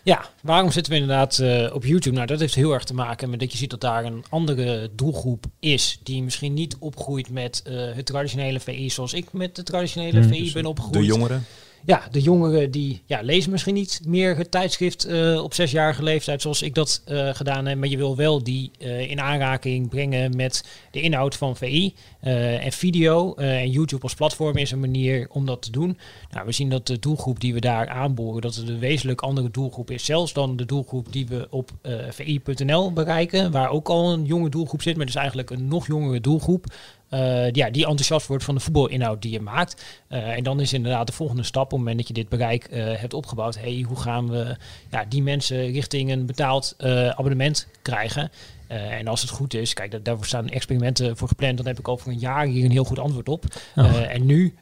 Ja, waarom zitten we inderdaad eh, op YouTube? Nou, dat heeft heel erg te maken met dat je ziet dat daar een andere doelgroep is. Die misschien niet opgroeit met eh, het traditionele VI zoals ik met de traditionele Hmm. VI ben opgegroeid. De jongeren? Ja, de jongeren die ja, lezen misschien niet meer het tijdschrift eh, op zesjarige leeftijd zoals ik dat eh, gedaan heb. Maar je wil wel die eh, in aanraking brengen met de inhoud van VI en video. En YouTube als platform is een manier om dat te doen. Nou, we zien dat de doelgroep die we daar aanboren, dat het een wezenlijk andere doelgroep is. Zelfs dan de doelgroep die we op vi.nl bereiken, waar ook al een jonge doelgroep zit. Maar dus eigenlijk een nog jongere doelgroep. Eh, ja, die enthousiast wordt van de voetbalinhoud die je maakt. Eh, en dan is inderdaad de volgende stap, op het moment dat je dit bereik eh, hebt opgebouwd, hey, hoe gaan we ja, die mensen richting een betaald abonnement krijgen? En als het goed is, kijk, daar, daarvoor staan experimenten voor gepland, dan heb ik over een jaar hier een heel goed antwoord op. Oh. En nu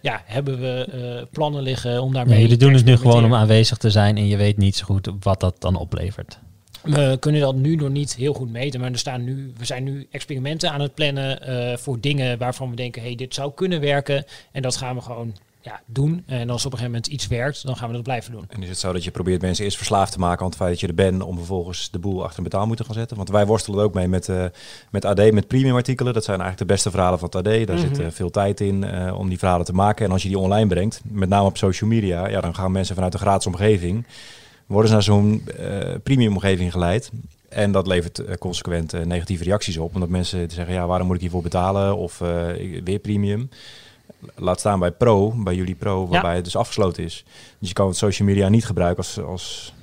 ja, hebben we plannen liggen om daarmee Ja, jullie doen het nu gewoon om aanwezig te zijn en je weet niet zo goed wat dat dan oplevert. We kunnen dat nu nog niet heel goed meten, maar er staan nu, we zijn nu experimenten aan het plannen eh, voor dingen waarvan we denken, hey, dit zou kunnen werken. En dat gaan we gewoon ja, doen. En als op een gegeven moment iets werkt, dan gaan we dat blijven doen. En is het zo dat je probeert mensen eerst verslaafd te maken aan het feit dat je er bent, om vervolgens de boel achter een betaalmuur te gaan zetten? Want wij worstelen ook mee met, eh, met AD, met premium artikelen. Dat zijn eigenlijk de beste verhalen van het AD. Daar zit eh, veel tijd in om die verhalen te maken. En als je die online brengt, met name op social media, ja, dan gaan mensen vanuit een gratis omgeving, worden ze naar zo'n eh, premium omgeving geleid. En dat levert eh, consequent eh, negatieve reacties op. Omdat mensen zeggen, ja, waarom moet ik hiervoor betalen? Of weer premium. Laat staan bij Pro, bij jullie Pro, waarbij het dus afgesloten is. Dus je kan het social media niet gebruiken als, als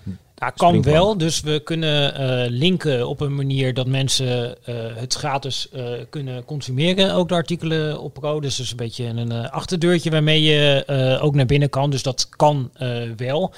Ja, kan wel. Dus we kunnen eh, linken op een manier dat mensen eh, het gratis eh, kunnen consumeren. Ook de artikelen op Pro. Dus dat is een beetje een achterdeurtje waarmee je ook naar binnen kan. Dus dat kan wel.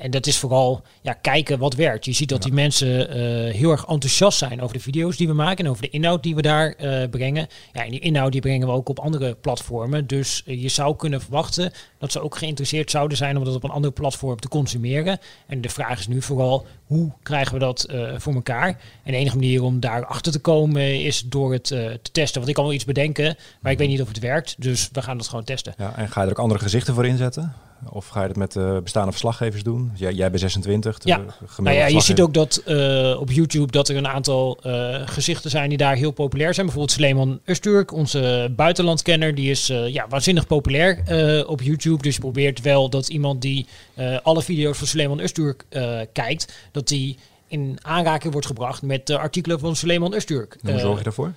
En dat is vooral ja, kijken wat werkt. Je ziet dat die mensen heel erg enthousiast zijn over de video's die we maken. En over de inhoud die we daar brengen. Ja, en die inhoud die brengen we ook op andere platformen. Dus je zou kunnen verwachten dat ze ook geïnteresseerd zouden zijn om dat op een ander platform te consumeren. En de vraag is nu vooral, hoe krijgen we dat eh, voor elkaar? En de enige manier om daar achter te komen is door het eh, te testen. Want ik kan wel iets bedenken, maar ik weet niet of het werkt. Dus we gaan dat gewoon testen. Ja, en ga je er ook andere gezichten voor inzetten? Of ga je het met uh, bestaande verslaggevers doen? Jij, jij bent 26. Ja, nou ja je ziet ook dat uh, op YouTube dat er een aantal uh, gezichten zijn die daar heel populair zijn. Bijvoorbeeld Sleeman Usturk, onze buitenlandkenner, die is ja, waanzinnig populair op YouTube. Dus je probeert wel dat iemand die alle video's van Sleeman Usturk kijkt, dat die in aanraking wordt gebracht met de artikelen van Suleiman Usturk. Hoe zorg je daarvoor?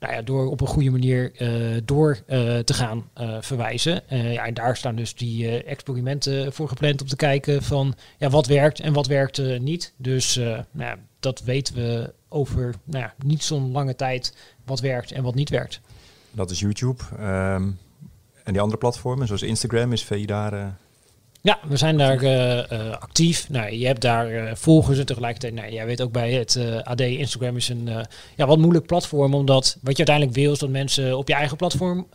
Nou ja, door op een goede manier uh, door uh, te gaan uh, verwijzen. ja, en daar staan dus die experimenten voor gepland om te kijken van ja, wat werkt en wat werkt niet. Dus nou ja, dat weten we over nou ja, niet zo'n lange tijd wat werkt en wat niet werkt. Dat is YouTube. Um, en die andere platformen, zoals Instagram, is VI daar ja, we zijn daar uh, uh, actief. Nou, je hebt daar uh, volgers en tegelijkertijd, nou, jij weet ook bij het AD, Instagram is een ja, wat moeilijk platform, omdat wat je uiteindelijk wil is dat mensen op je eigen platform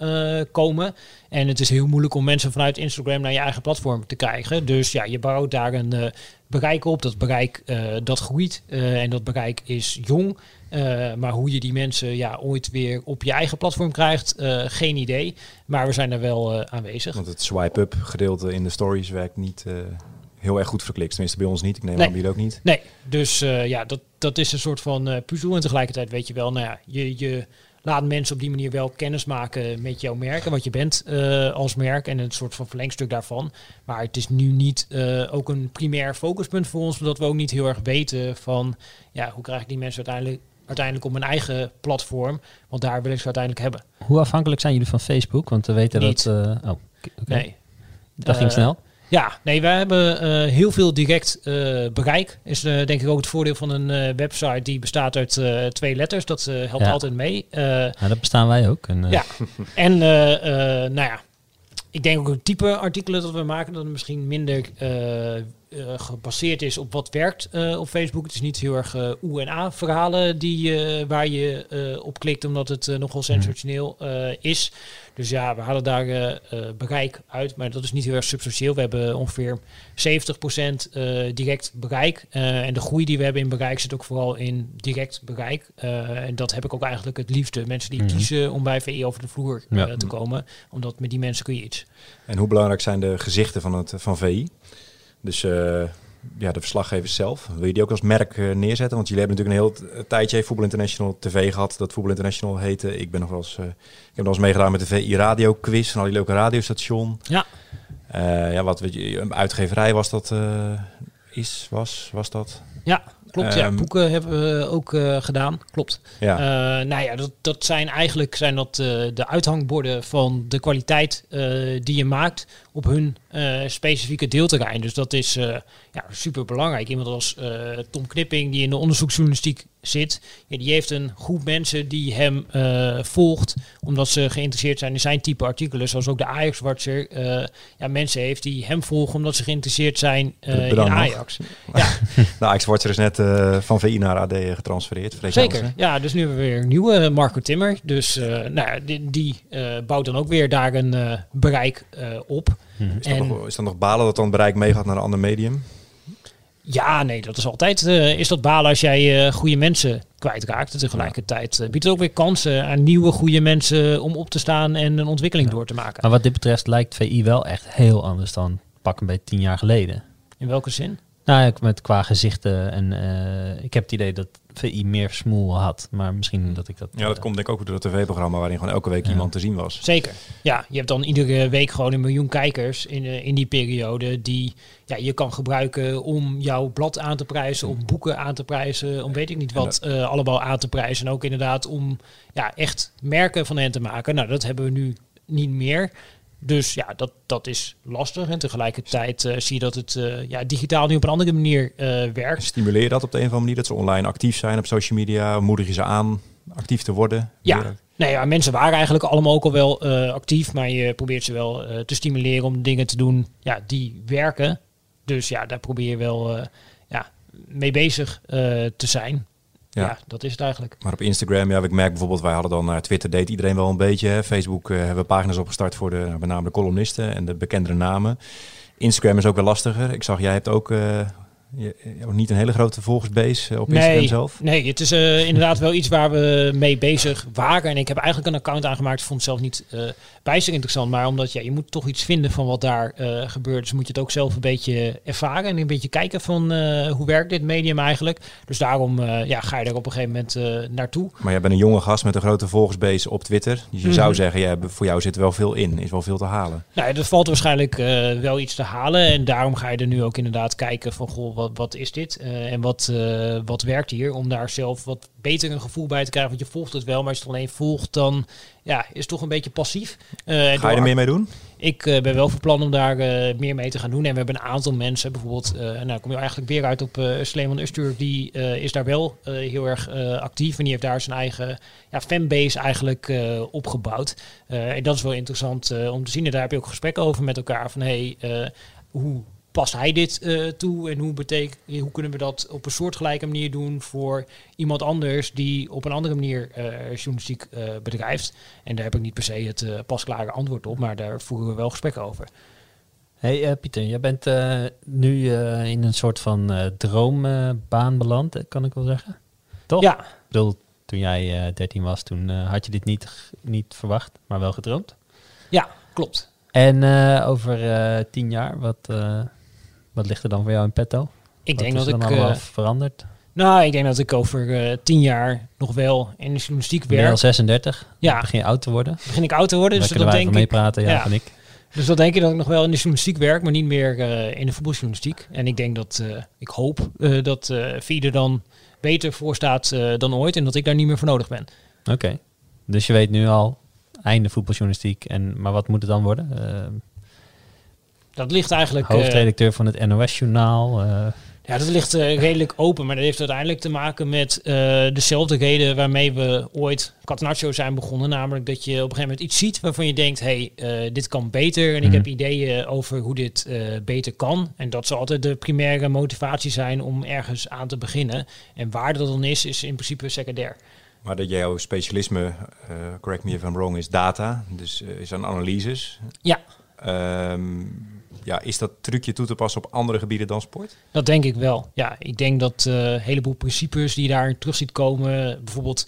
komen. En het is heel moeilijk om mensen vanuit Instagram naar je eigen platform te krijgen. Dus ja, je bouwt daar een bereik op. Dat bereik dat groeit en dat bereik is jong. Uh, maar hoe je die mensen ja, ooit weer op je eigen platform krijgt, uh, geen idee. Maar we zijn er wel uh, aanwezig. Want het swipe-up gedeelte in de stories werkt niet heel erg goed verklikt. Tenminste bij ons niet. Ik neem nee. aan jullie ook niet. Nee, dus ja, dat, dat is een soort van puzzel. En tegelijkertijd weet je wel, nou ja, je, je laat mensen op die manier wel kennis maken met jouw merk en wat je bent als merk en een soort van verlengstuk daarvan. Maar het is nu niet ook een primair focuspunt voor ons, omdat we ook niet heel erg weten van ja, hoe krijg ik die mensen uiteindelijk uiteindelijk op mijn eigen platform. Want daar wil ik ze uiteindelijk hebben. Hoe afhankelijk zijn jullie van Facebook? Want we weten Niet. dat... Uh, oh, Nee. Dat ging snel. Ja, nee, we hebben uh, heel veel direct uh, bereik. Is uh, denk ik ook het voordeel van een website die bestaat uit twee letters. Dat helpt Ja. altijd mee. ja, dat bestaan wij ook. En, eh, ja. En nou ja, ik denk ook het type artikelen dat we maken, dat misschien minder eh, eh, gebaseerd is op wat werkt eh, op Facebook. Het is niet heel erg eh oe en a verhalen die, eh, waar je eh, op klikt, omdat het eh, nogal sensationeel eh, is. Dus ja, we halen daar eh, eh, bereik uit, maar dat is niet heel erg substantieel. We hebben ongeveer 70% eh, direct bereik. Eh, en de groei die we hebben in bereik zit ook vooral in direct bereik. Eh, en dat heb ik ook eigenlijk het liefste. Mensen die Mhm. kiezen om bij VI over de vloer eh, Ja. te komen. Omdat met die mensen kun je iets. En hoe belangrijk zijn de gezichten van, het, van VI? Dus eh, ja, de verslaggevers zelf. Wil je die ook als merk eh, neerzetten? Want jullie hebben natuurlijk een heel t- tijdje Voetbal International TV gehad. Dat Voetbal International heette. Ik ben nog wel eens, eh, ik heb nog eens meegedaan met de VI Radio Quiz van al die leuke radiostation. Ja. Eh, ja, wat weet je, een uitgeverij was dat, eh, is, was, was dat? Klopt, ja. Ehm, Boeken hebben we ook eh, gedaan. Klopt. Ja. Eh, nou ja, dat, dat zijn eigenlijk zijn dat, eh, de uithangborden van de kwaliteit eh, die je maakt op hun eh, specifieke deelterrein. Dus dat is eh, ja, super belangrijk. Iemand als eh, Tom Knipping, die in de onderzoeksjournalistiek zit, ja, die heeft een groep mensen die hem eh, volgt, omdat ze geïnteresseerd zijn in zijn type artikelen. Zoals ook de Ajax-watcher eh, ja, mensen heeft die hem volgen omdat ze geïnteresseerd zijn eh, in nog. Ajax. Nou, Ajax Watcher is net eh, van VI naar AD getransfereerd. Zeker, ja. Dus nu hebben we weer een nieuwe Marco Timmer. Dus eh, nou, ja, die, die eh, bouwt dan ook weer daar een eh, bereik eh, op. mhm. Is dat, En- nog, is dat nog balen dat dan bereik meegaat naar een ander medium? Ja, nee, dat is altijd eh, is dat balen als jij eh, goede mensen kwijtraakt. En tegelijkertijd eh, biedt het ook weer kansen aan nieuwe goede mensen om op te staan en een ontwikkeling Ja. door te maken. Maar wat dit betreft lijkt VI wel echt heel anders dan pak een beetje tien jaar geleden. In welke zin? Nou, ja, met qua gezichten en eh, ik heb het idee dat VI meer smoel had, maar misschien dat ik dat. Ja, dat eh, komt denk ik ook door het tv-programma waarin gewoon elke week Ja. iemand te zien was. Zeker. Ja, je hebt dan iedere week gewoon een miljoen kijkers in, eh, in die periode die ja, je kan gebruiken om jouw blad aan te prijzen, om boeken aan te prijzen, om weet ik niet wat eh, allemaal aan te prijzen. En ook inderdaad om ja, echt merken van hen te maken. Nou, dat hebben we nu niet meer. Dus ja, dat, dat is lastig. En tegelijkertijd eh, zie je dat het eh, ja, digitaal nu op een andere manier eh, werkt. Stimuleer je dat op de een of andere manier, dat ze online actief zijn op social media? Moedig je ze aan actief te worden? Ja. Weer- Nee, ja, mensen waren eigenlijk allemaal ook al wel actief, maar je probeert ze wel te stimuleren om dingen te doen ja, die werken. Dus ja, daar probeer je wel ja, mee bezig te zijn. Ja. Ja. dat is het eigenlijk. Maar op Instagram, ja, ik merk bijvoorbeeld, wij hadden dan, naar Twitter deed iedereen wel een beetje. Hè. Facebook eh, hebben we pagina's opgestart voor de, nou, met name de columnisten en de bekendere namen. Instagram is ook wel lastiger. Ik zag, jij hebt ook, eh, Je, je niet een hele grote volgersbase eh, op Instagram zelf. nee, het is eh, inderdaad wel iets waar we mee bezig waren. En ik heb eigenlijk een account aangemaakt. Vond het zelf niet eh bijster interessant. Maar omdat ja, je moet toch iets vinden van wat daar gebeurt. Dus moet je het ook zelf een beetje ervaren. En een beetje kijken van hoe werkt dit medium eigenlijk. Dus daarom ja, ga je er op een gegeven moment naartoe. Maar jij bent een jonge gast met een grote volgersbase op Twitter. Dus je Mhm. zou zeggen, ja, voor jou zit er wel veel in. Is wel veel te halen. Nou, er valt waarschijnlijk wel iets te halen. En daarom ga je er nu ook inderdaad kijken van, goh, wat, wat is dit? Eh, en wat, eh, wat werkt hier? Om daar zelf wat beter een gevoel bij te krijgen. Want je volgt het wel, maar als je het alleen volgt, dan ja, is het toch een beetje passief. En Ga je er meer mee doen? Ik ben wel van plan om daar meer mee te gaan doen. En we hebben een aantal mensen, bijvoorbeeld, nou kom je eigenlijk weer uit op uh, Sleeman Ustur, die is daar wel heel erg actief. En die heeft daar zijn eigen ja, fanbase eigenlijk opgebouwd. En dat is wel interessant om te zien. En daar heb je ook gesprekken over met elkaar. Van hey, hoe past hij dit eh, toe en hoe, betekent, hoe kunnen we dat op een soortgelijke manier doen voor iemand anders die op een andere manier eh, journalistiek eh, bedrijft. En daar heb ik niet per se het pasklare antwoord op, maar daar voeren we wel gesprekken over. Hey Pieter, jij bent nu in een soort van droombaan beland, kan ik wel zeggen. Toch? Ja, Ik bedoel, toen jij eh 13 was, toen had je dit niet, niet verwacht, maar wel gedroomd. ja, klopt. En over tien jaar, wat, wat ligt er dan voor jou in petto? Ik Wat denk is dat ik, dan allemaal eh, veranderd? nou, ik denk dat ik over eh, tien jaar nog wel in de journalistiek Ben je al werk. 36? Ja. Begin je oud te worden? Begin ik oud te worden, Dus dat denk ik. meepraten, ja, ja. van ik. Dus dat denk ik dat ik nog wel in de journalistiek werk, maar niet meer eh, in de voetbaljournalistiek. En ik denk dat, ik hoop dat er dan beter voor staat dan ooit en dat ik daar niet meer voor nodig ben. Oké. Dus je weet nu al, einde voetbaljournalistiek. En, maar wat moet het dan worden? Dat ligt eigenlijk... eh, hoofdredacteur van het NOS-journaal. eh, Ja, dat ligt eh, redelijk open, maar dat heeft uiteindelijk te maken met eh, dezelfde reden waarmee we ooit Catenaccio zijn begonnen. Namelijk dat je op een gegeven moment iets ziet waarvan je denkt, hey, eh, dit kan beter. En ik Mhm. heb ideeën over hoe dit eh, beter kan. En dat zal altijd de primaire motivatie zijn om ergens aan te beginnen. En waar dat dan is, is in principe secundair. Maar dat jouw specialisme, eh, correct me if I'm wrong, is data. Dus is aan analyses. Ja. Ehm, ja, is dat trucje toe te passen op andere gebieden dan sport? Dat denk ik wel. Ja, ik denk dat eh, een heleboel principes die je daarin terug ziet komen, bijvoorbeeld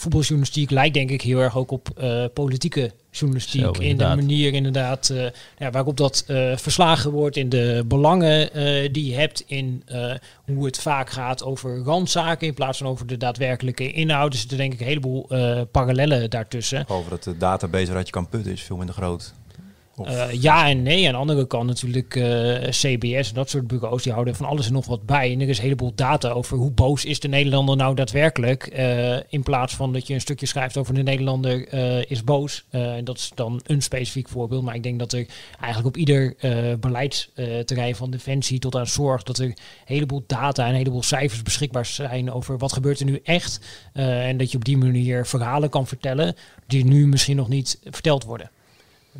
voetbaljournalistiek lijkt denk ik heel erg ook op eh, politieke journalistiek. Zo, in de manier inderdaad eh, ja, waarop dat eh, verslagen wordt, in de belangen eh, die je hebt, in eh, hoe het vaak gaat over randzaken in plaats van over de daadwerkelijke inhoud. Dus er zitten denk ik een heleboel eh, parallellen daartussen. Over dat de database waaruit je kan putten is veel minder groot. Eh, ja en nee. Aan de andere kant natuurlijk eh, CBS en dat soort bureaus, die houden van alles en nog wat bij. En er is een heleboel data over hoe boos is de Nederlander nou daadwerkelijk. eh, in plaats van dat je een stukje schrijft over de Nederlander is boos. En dat is dan een specifiek voorbeeld. Maar ik denk dat er eigenlijk op ieder beleidsterrein van defensie tot aan zorg, dat er een heleboel data en een heleboel cijfers beschikbaar zijn over wat gebeurt er nu echt. En dat je op die manier verhalen kan vertellen die nu misschien nog niet verteld worden.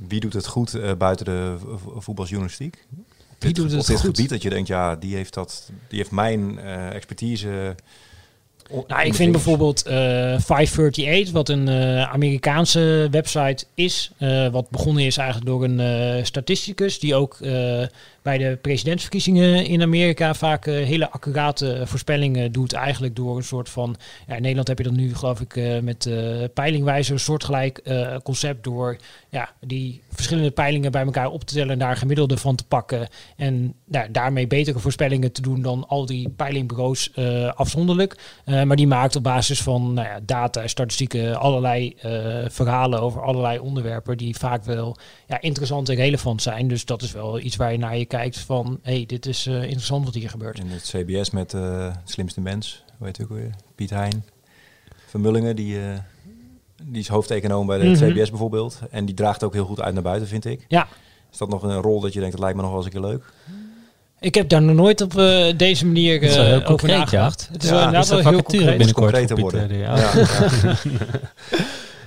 Wie doet het goed eh, buiten de voetbaljournalistiek? Op Wie dit- doet het op dit goed? gebied dat je denkt, ja, die heeft, dat, die heeft mijn eh, expertise. On- Nou, ik vind bijvoorbeeld eh 538, wat een eh, Amerikaanse website is, eh, wat begonnen is eigenlijk door een statisticus die ook bij de presidentsverkiezingen in Amerika vaak hele accurate voorspellingen doet, eigenlijk door een soort van, ja, in Nederland heb je dat nu geloof ik met peilingwijzer, een soortgelijk concept door ja, die verschillende peilingen bij elkaar op te tellen en daar gemiddelde van te pakken en nou, daarmee betere voorspellingen te doen dan al die peilingbureaus afzonderlijk. Eh, maar die maakt op basis van nou ja, data, statistieken, allerlei eh, verhalen over allerlei onderwerpen die vaak wel ja, interessant en relevant zijn. Dus dat is wel iets waar je naar je kijkt van, hey, dit is eh, interessant wat hier gebeurt. In het CBS met eh slimste mens, weet je ook weer, Piet Hein. Vermullingen, die, eh, die is hoofdeconoom bij de Mhm. CBS bijvoorbeeld. En die draagt ook heel goed uit naar buiten, vind ik. Ja. Is dat nog een rol dat je denkt, dat lijkt me nog wel eens een keer leuk? Ik heb daar nog nooit op eh, deze manier wel heel eh, over concreet, ja. nagedacht. Het is Ja, wel inderdaad wel heel concreet. binnenkort worden. Pieter, ja.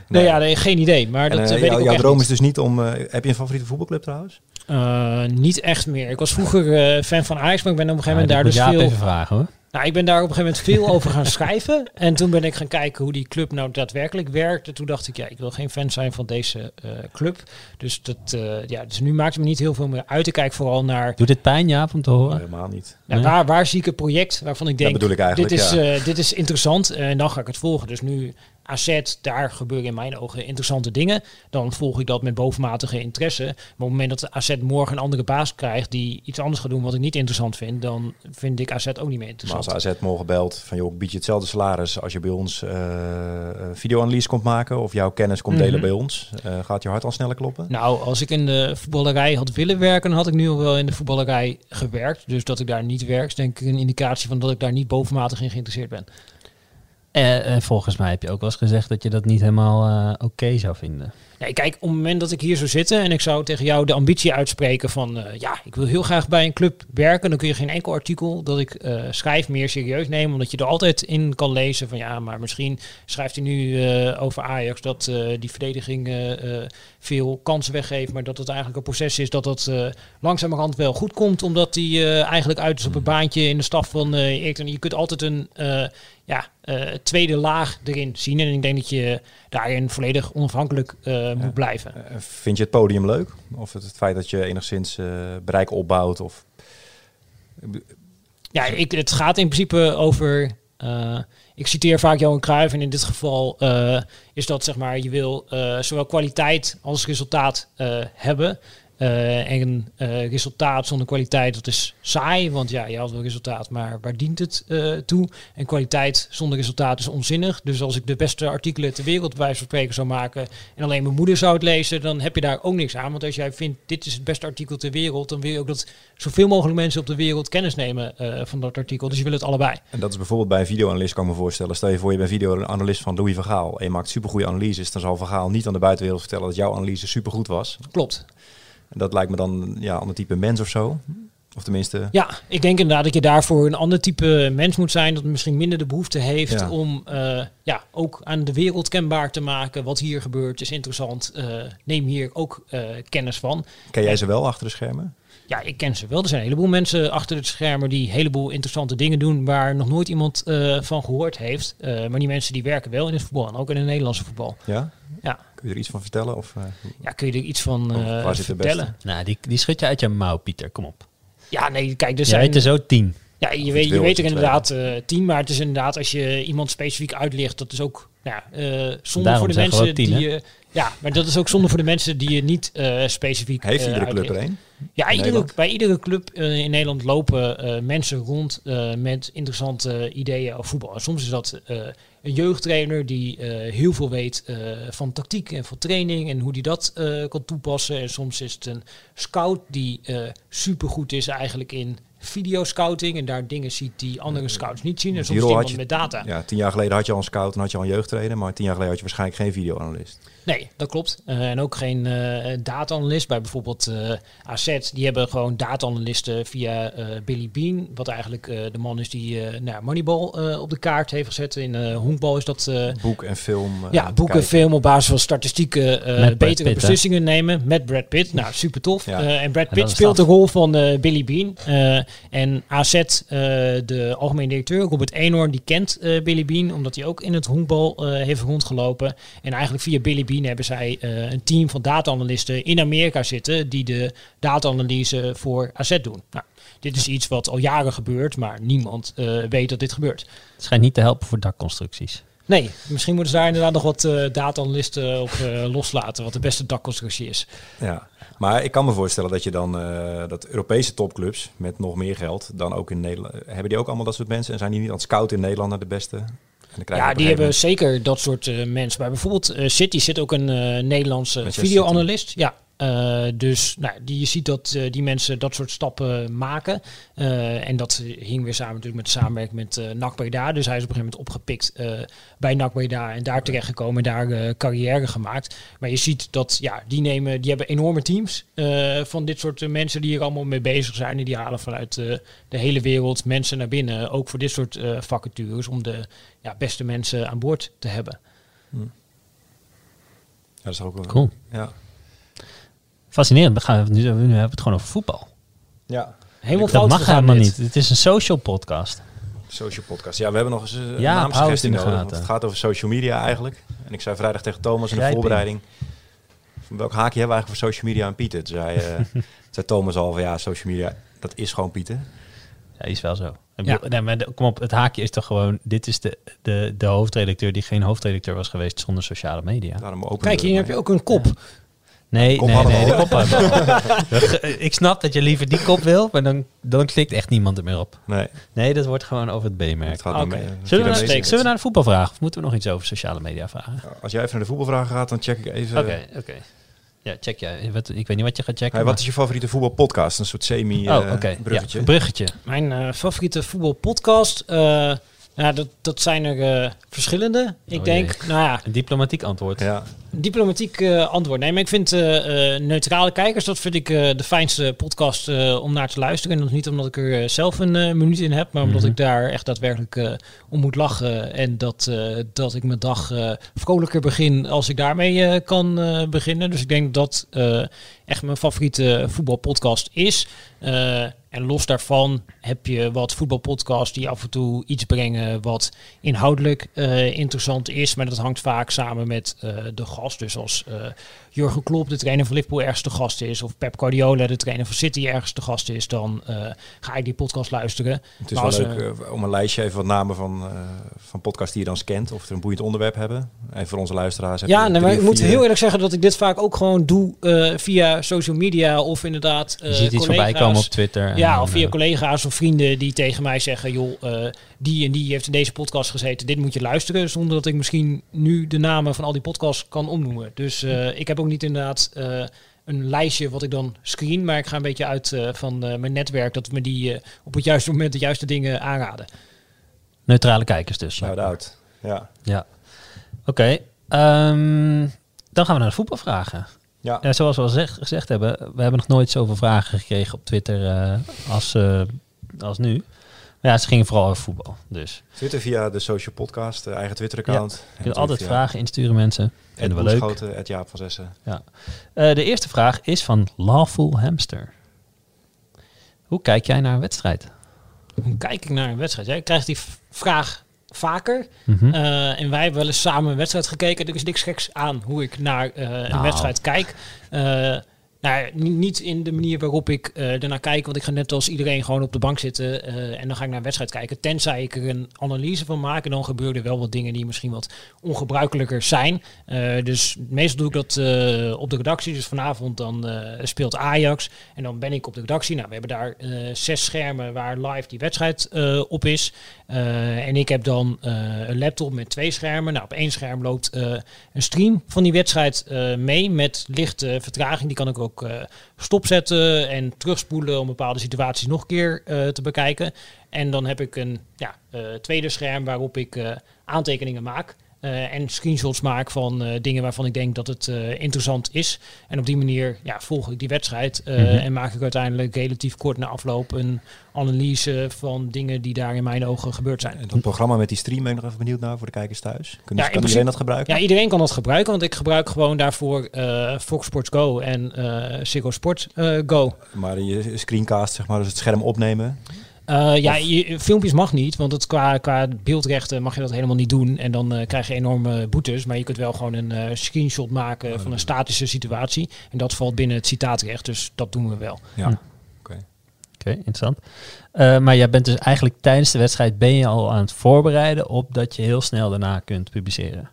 Nee, ja, nee, geen idee. Maar En, dat eh, weet ik ook jouw droom niet. is dus niet om... eh, heb je een favoriete voetbalclub trouwens? Eh, niet echt meer. Ik was vroeger eh, fan van Ajax, maar ik ben op een gegeven Ja, moment daar dat dus veel... even vragen hoor. Nou, ik ben daar op een gegeven moment veel over gaan schrijven. En toen ben ik gaan kijken hoe die club nou daadwerkelijk werkt. En toen dacht ik, ja, ik wil geen fan zijn van deze eh, club. Dus, dat, eh, ja, dus nu maakt het me niet heel veel meer uit. Ik kijk vooral naar Doet dit pijn, Jaap, om te horen? Helemaal niet. ja, Nee? waar, waar zie ik een project waarvan ik denk, bedoel ik eigenlijk, dit, is, ja. eh, dit is interessant. En dan ga ik het volgen. Dus nu AZ, daar gebeuren in mijn ogen interessante dingen. Dan volg ik dat met bovenmatige interesse. Maar op het moment dat de AZ morgen een andere baas krijgt die iets anders gaat doen wat ik niet interessant vind, dan vind ik AZ ook niet meer Maar interessant. als AZ morgen belt van joh, bied je hetzelfde salaris als je bij ons een videoanalyse komt maken of jouw kennis komt delen Mhm. bij ons, eh, gaat je hart al sneller kloppen? Nou, als ik in de voetballerij had willen werken, dan had ik nu al wel in de voetballerij gewerkt. Dus dat ik daar niet werk, is denk ik een indicatie van dat ik daar niet bovenmatig in geïnteresseerd ben. Eh, eh, volgens mij heb je ook wel eens gezegd dat je dat niet helemaal eh, oké zou vinden. Nee, kijk, op het moment dat ik hier zou zitten en ik zou tegen jou de ambitie uitspreken van, ja, ik wil heel graag bij een club werken, dan kun je geen enkel artikel dat ik schrijf meer serieus nemen, omdat je er altijd in kan lezen van, ja, maar misschien schrijft hij nu over Ajax dat die verdediging veel kansen weggeeft, maar dat het eigenlijk een proces is dat dat langzamerhand wel goed komt, omdat hij eigenlijk uit is op een baantje in de staf van. En je kunt altijd een ja, eh, tweede laag erin zien. En ik denk dat je daarin volledig onafhankelijk eh, moet blijven. Eh, vind je het podium leuk? Of het, het feit dat je enigszins bereik opbouwt? Of... Ja, ik, het gaat in principe over. ik citeer vaak Johan Cruijff en in dit geval is dat zeg maar je wil zowel kwaliteit als resultaat hebben. Eh, en eh, resultaat zonder kwaliteit, dat is saai, want ja, je had wel resultaat, maar waar dient het eh, toe? En kwaliteit zonder resultaat is onzinnig. Dus als ik de beste artikelen ter wereld bij wijze van spreken zou maken en alleen mijn moeder zou het lezen, dan heb je daar ook niks aan. Want als jij vindt, dit is het beste artikel ter wereld, dan wil je ook dat zoveel mogelijk mensen op de wereld kennis nemen van dat artikel. Dus je wil het allebei. En dat is bijvoorbeeld bij een videoanalist, kan ik me voorstellen. Stel je voor, je bent videoanalist van Louis van Gaal en je maakt supergoeie analyses. Dan zal Van Gaal niet aan de buitenwereld vertellen dat jouw analyse supergoed was. Klopt. En dat lijkt me dan ja, een ander type mens of zo. Of tenminste, Ja, ik denk inderdaad dat je daarvoor een ander type mens moet zijn. Dat misschien minder de behoefte heeft Ja. om eh, ja, ook aan de wereld kenbaar te maken. Wat hier gebeurt is interessant. Eh, neem hier ook eh, kennis van. ken jij ze wel achter de schermen? Ja, ik ken ze wel. Er zijn een heleboel mensen achter het schermen die een heleboel interessante dingen doen waar nog nooit iemand van gehoord heeft. Maar die mensen die werken wel in het voetbal en ook in het Nederlandse voetbal. Ja? Kun je er iets van vertellen? Of, eh, Ja, kun je er iets van eh, waar zit de vertellen? Nou, die, die schud je uit je mouw, Pieter. Kom op. Ja, nee, kijk, er Jij zijn... weet er zo tien. Ja, je weet, je weet er inderdaad eh tien, maar het is inderdaad als je iemand specifiek uitlicht, dat is ook nou ja, eh zonde Daarom voor de mensen tien, die je. Ja, maar dat is ook zonde voor de mensen die je niet eh, specifiek. heeft eh, iedere club uitlicht. er een? Ja, iedere, bij iedere club eh, in Nederland lopen eh, mensen rond eh, met interessante ideeën over voetbal. En soms is dat eh, een jeugdtrainer die eh, heel veel weet eh, van tactiek en van training en hoe die dat eh, kan toepassen. En soms is het een scout die eh supergoed is eigenlijk in videoscouting en daar dingen ziet die andere scouts niet zien. En soms iemand je- met data. Ja, tien jaar geleden had je al een scout en had je al een jeugdtrainer. Maar tien jaar geleden had je waarschijnlijk geen videoanalist. Nee, dat klopt. Eh, en ook geen eh data-analyst. Bij bijvoorbeeld eh AZ, die hebben gewoon data-analysten via eh, Billy Bean. Wat eigenlijk eh, de man is die eh nou, Moneyball eh, op de kaart heeft gezet. In eh honkbal is dat... eh, Boek en film. eh, ja, boeken, kijken. film op basis van statistieken eh, betere Pitt, hè? beslissingen nemen met Brad Pitt. Nou, super tof. Ja. Eh, en Brad Pitt speelt de rol van eh, Billy Bean. En AZ, eh, de algemeen directeur, Robert Eenhoorn, die kent eh, Billy Bean, omdat hij ook in het honkbal eh, heeft rondgelopen. En eigenlijk via Billy Bean hebben zij eh, een team van data-analysten in Amerika zitten, die de data-analyse voor AZ doen. Nou, dit is iets wat al jaren gebeurt, maar niemand eh, weet dat dit gebeurt. Het schijnt niet te helpen voor dakconstructies. Nee, misschien moeten ze daar inderdaad nog wat eh data-analysten op eh, loslaten, wat de beste dakconstructie is. Ja, maar ik kan me voorstellen dat je dan eh, dat Europese topclubs met nog meer geld dan ook in Nederland hebben die ook allemaal dat soort mensen en zijn die niet aan het scouten in Nederland naar de beste? Ja, die hebben zeker dat soort eh, mensen. Bij bijvoorbeeld eh, City zit ook een Nederlandse videoanalist. Ja, eh, dus nou, die, je ziet dat eh, die mensen dat soort stappen maken. Eh, en dat hing weer samen natuurlijk met de samenwerking met eh NAC Breda. Dus hij is op een gegeven moment opgepikt eh, bij NAC Breda en daar terechtgekomen en daar eh, carrière gemaakt. Maar je ziet dat ja, die, nemen, die hebben enorme teams eh, van dit soort mensen die hier allemaal mee bezig zijn. En die halen vanuit eh, de hele wereld mensen naar binnen. Ook voor dit soort eh, vacatures om de ja, beste mensen aan boord te hebben. Ja, dat is ook wel. Cool. Ja. Fascinerend. We gaan, nu, nu hebben we het gewoon over voetbal. ja. Helemaal dat fout mag helemaal dit. niet. Het is een social podcast. Social podcast. Ja, we hebben nog eens een Ja, naamsuggestie nodig. want Het gaat over social media eigenlijk. En ik zei vrijdag tegen Thomas in de voorbereiding... Van welk haakje hebben we eigenlijk voor social media en Pieter? Toen zei, eh, zei Thomas al van ja, social media, dat is gewoon Pieter. Ja, is wel zo. Ja. nee, maar de- kom op, het haakje is toch gewoon... Dit is de, de, de hoofdredacteur die geen hoofdredacteur was geweest zonder sociale media. Daarom Kijk, hier heb je ook een kop. Nee, Kop nee, nee, de kop hadden al. Ik snap dat je liever die kop wil, maar dan, dan klikt echt niemand er meer op. Nee, Nee, dat wordt gewoon over het het B-merk. mee. Zullen we, naar, zullen we naar de voetbal vragen? Of moeten we nog iets over sociale media vragen? Als jij even naar de voetbalvragen gaat, dan check ik even... Oké, oké. Ja, check jij. Wat, ik weet niet wat je gaat checken. Hey, wat maar- is je favoriete voetbalpodcast? Een soort semi oh, eh, oké. bruggetje. Ja, bruggetje. Mijn eh, favoriete voetbalpodcast. eh ja, dat, dat zijn er eh, verschillende. Ik Oh denk, jee. nou ja, Een diplomatiek antwoord. Ja, diplomatiek eh, antwoord. Nee, maar ik vind eh, eh, neutrale kijkers, dat vind ik eh, de fijnste podcast eh, om naar te luisteren. En dat is niet omdat ik er zelf een minuut in heb, maar omdat Mhm. ik daar echt daadwerkelijk om moet lachen. En dat, eh, dat ik mijn dag eh, vrolijker begin als ik daarmee eh, kan eh, beginnen. Dus ik denk dat eh, echt mijn favoriete voetbalpodcast is. Eh, en los daarvan heb je wat voetbalpodcasts die af en toe iets brengen wat inhoudelijk eh, interessant is. Maar dat hangt vaak samen met eh, de gast. Dus als eh, Jurgen Klopp, de trainer van Liverpool, ergens de gast is. Of Pep Guardiola, de trainer van City, ergens de gast is. Dan eh, ga ik die podcast luisteren. het is Maar wel als, leuk om een lijstje even wat namen van, eh, van podcasts die je dan scant. Of er een boeiend onderwerp hebben. Even voor onze luisteraars. Ja, maar ik moet heel eerlijk zeggen dat ik dit vaak ook gewoon doe eh, via social media. Of inderdaad Je eh, ziet iets voorbij collega's. komen op Twitter. en Ja, of via collega's of vrienden die tegen mij zeggen: joh, eh, die en die heeft in deze podcast gezeten, dit moet je luisteren. Zonder dat ik misschien nu de namen van al die podcasts kan opnoemen. Dus eh, ik heb ook niet inderdaad eh, een lijstje wat ik dan screen, maar ik ga een beetje uit eh, van eh, mijn netwerk dat me die op het juiste moment de juiste dingen aanraden. Neutrale kijkers dus. Shout-out. Ja. Ja. Oké. ehm, dan gaan we naar de voetbalvragen. Ja. Ja, zoals we al zeg- gezegd hebben, we hebben nog nooit zoveel vragen gekregen op Twitter eh, als, eh, als nu. Maar ja, ze gingen vooral over voetbal. Dus Twitter via de social podcast, de eigen Twitter-account. je kunt altijd vragen insturen, mensen. Vinden we leuk. Schoten, het Jaap van Zessen. Ja. Eh, de eerste vraag is van Lawful Hamster. Hoe kijk jij naar een wedstrijd? Hoe kijk ik naar een wedstrijd? Ja, ik krijg die vraag vaker. Mhm. Eh, en wij hebben wel eens samen een wedstrijd gekeken. Er is niks geks aan hoe ik naar eh, een Nou. wedstrijd kijk. Nou, niet in de manier waarop ik eh ernaar kijk. Want ik ga net als iedereen gewoon op de bank zitten. eh, en dan ga ik naar een wedstrijd kijken. Tenzij ik er een analyse van maak. En dan gebeuren er wel wat dingen die misschien wat ongebruikelijker zijn. Eh, dus meestal doe ik dat op de redactie. Dus vanavond dan speelt Ajax. En dan ben ik op de redactie. Nou, we hebben daar zes schermen waar live die wedstrijd op is. En ik heb dan een laptop met twee schermen. Nou, op één scherm loopt een stream van die wedstrijd mee met lichte vertraging. Die kan ik ook eh, stopzetten en terugspoelen om bepaalde situaties nog een keer eh, te bekijken. En dan heb ik een ja, eh, tweede scherm waarop ik aantekeningen maak. Eh, en screenshots maak van eh, dingen waarvan ik denk dat het eh, interessant is. En op die manier ja, volg ik die wedstrijd. eh, Mhm. En maak ik uiteindelijk relatief kort na afloop een analyse van dingen die daar in mijn ogen gebeurd zijn. En dat programma met die stream ben ik nog even benieuwd naar voor de kijkers thuis. Kunnen, Ja, kan iedereen dat gebruiken? Ja, iedereen kan dat gebruiken, want ik gebruik gewoon daarvoor eh Fox Sports Go en eh Ziggo Sport eh, Go. Maar je screencast, zeg maar, dus het scherm opnemen. Eh, ja, je, filmpjes mag niet, want het qua, qua beeldrechten mag je dat helemaal niet doen. En dan eh, krijg je enorme boetes. Maar je kunt wel gewoon een eh, screenshot maken van een statische situatie. En dat valt binnen het citaatrecht, dus dat doen we wel. Ja. Hm. Oké. Oké, interessant. Eh, maar jij bent dus eigenlijk tijdens de wedstrijd ben je al aan het voorbereiden op dat je heel snel daarna kunt publiceren.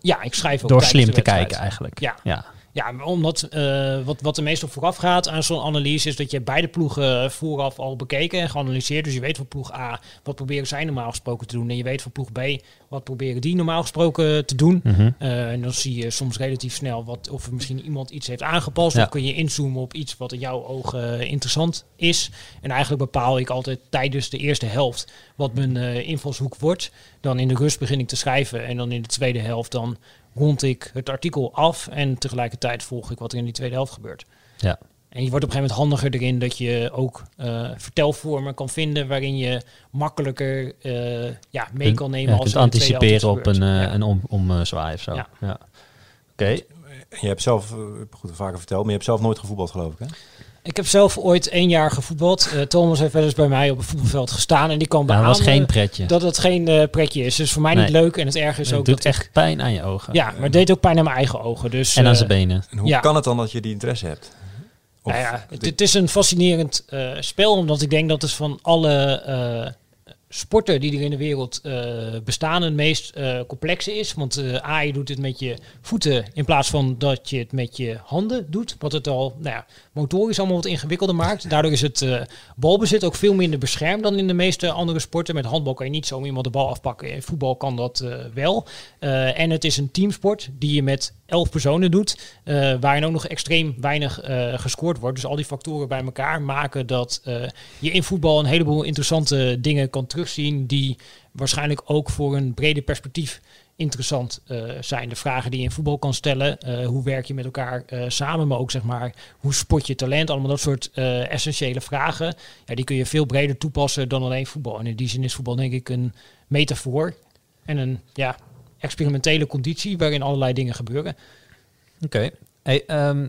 Ja, ik schrijf ook Door slim de te kijken eigenlijk. Ja. ja. Ja, omdat eh, wat, wat er meestal vooraf gaat aan zo'n analyse is dat je beide ploegen vooraf al bekeken en geanalyseerd. Dus je weet van ploeg A wat proberen zij normaal gesproken te doen. En je weet van ploeg B wat proberen die normaal gesproken te doen. Mhm. Eh, en dan zie je soms relatief snel wat, of misschien iemand iets heeft aangepast. Ja. Of kun je inzoomen op iets wat in jouw ogen eh, interessant is. En eigenlijk bepaal ik altijd tijdens de eerste helft wat mijn eh, invalshoek wordt. Dan in de rust begin ik te schrijven. En dan in de tweede helft dan rond ik het artikel af. En tegelijkertijd volg ik wat er in die tweede helft gebeurt. Ja. En je wordt op een gegeven moment handiger erin dat je ook eh, vertelvormen kan vinden waarin je makkelijker eh, ja, mee kan nemen Ja, als kunt er in de tweede helft anticiperen op een, eh, Ja. een om, om eh, zwaai of zo. Ja. Ja. Oké. Je hebt zelf, ik heb goed vaker verteld, maar je hebt zelf nooit gevoetbald geloof ik hè? Ik heb zelf ooit één jaar gevoetbald. Eh, Thomas heeft wel eens bij mij op het voetbalveld gestaan. En die kan Nou, dat was geen pretje. dat het geen eh, pretje is. Dus voor mij niet Nee. leuk. En het erg is het ook doet dat echt ik- pijn aan je ogen. Ja, maar het deed ook pijn aan mijn eigen ogen. Dus, En aan eh, zijn benen. En hoe Ja. kan het dan dat je die interesse hebt? Of- Nou ja, het, het is een fascinerend eh, spel, omdat ik denk dat het van alle eh, sporten die er in de wereld eh, bestaan het meest eh, complexe is. Want eh A, je doet het met je voeten in plaats van dat je het met je handen doet. Wat het al nou ja, motorisch allemaal wat ingewikkelder maakt. Daardoor is het balbezit ook veel minder beschermd dan in de meeste andere sporten. Met handbal kan je niet zo iemand de bal afpakken. In voetbal kan dat wel. En het is een teamsport die je met elf personen doet. waarin ook nog extreem weinig gescoord wordt. Dus al die factoren bij elkaar maken dat je in voetbal een heleboel interessante dingen kan terugzien. Die waarschijnlijk ook voor een breder perspectief interessant eh, zijn. De vragen die je in voetbal kan stellen. eh, hoe werk je met elkaar eh, samen, maar ook zeg maar hoe spot je talent. Allemaal dat soort essentiële vragen. Ja, die kun je veel breder toepassen dan alleen voetbal. En in die zin is voetbal denk ik een metafoor en een ja, experimentele conditie waarin allerlei dingen gebeuren. Oké. Hey, ehm,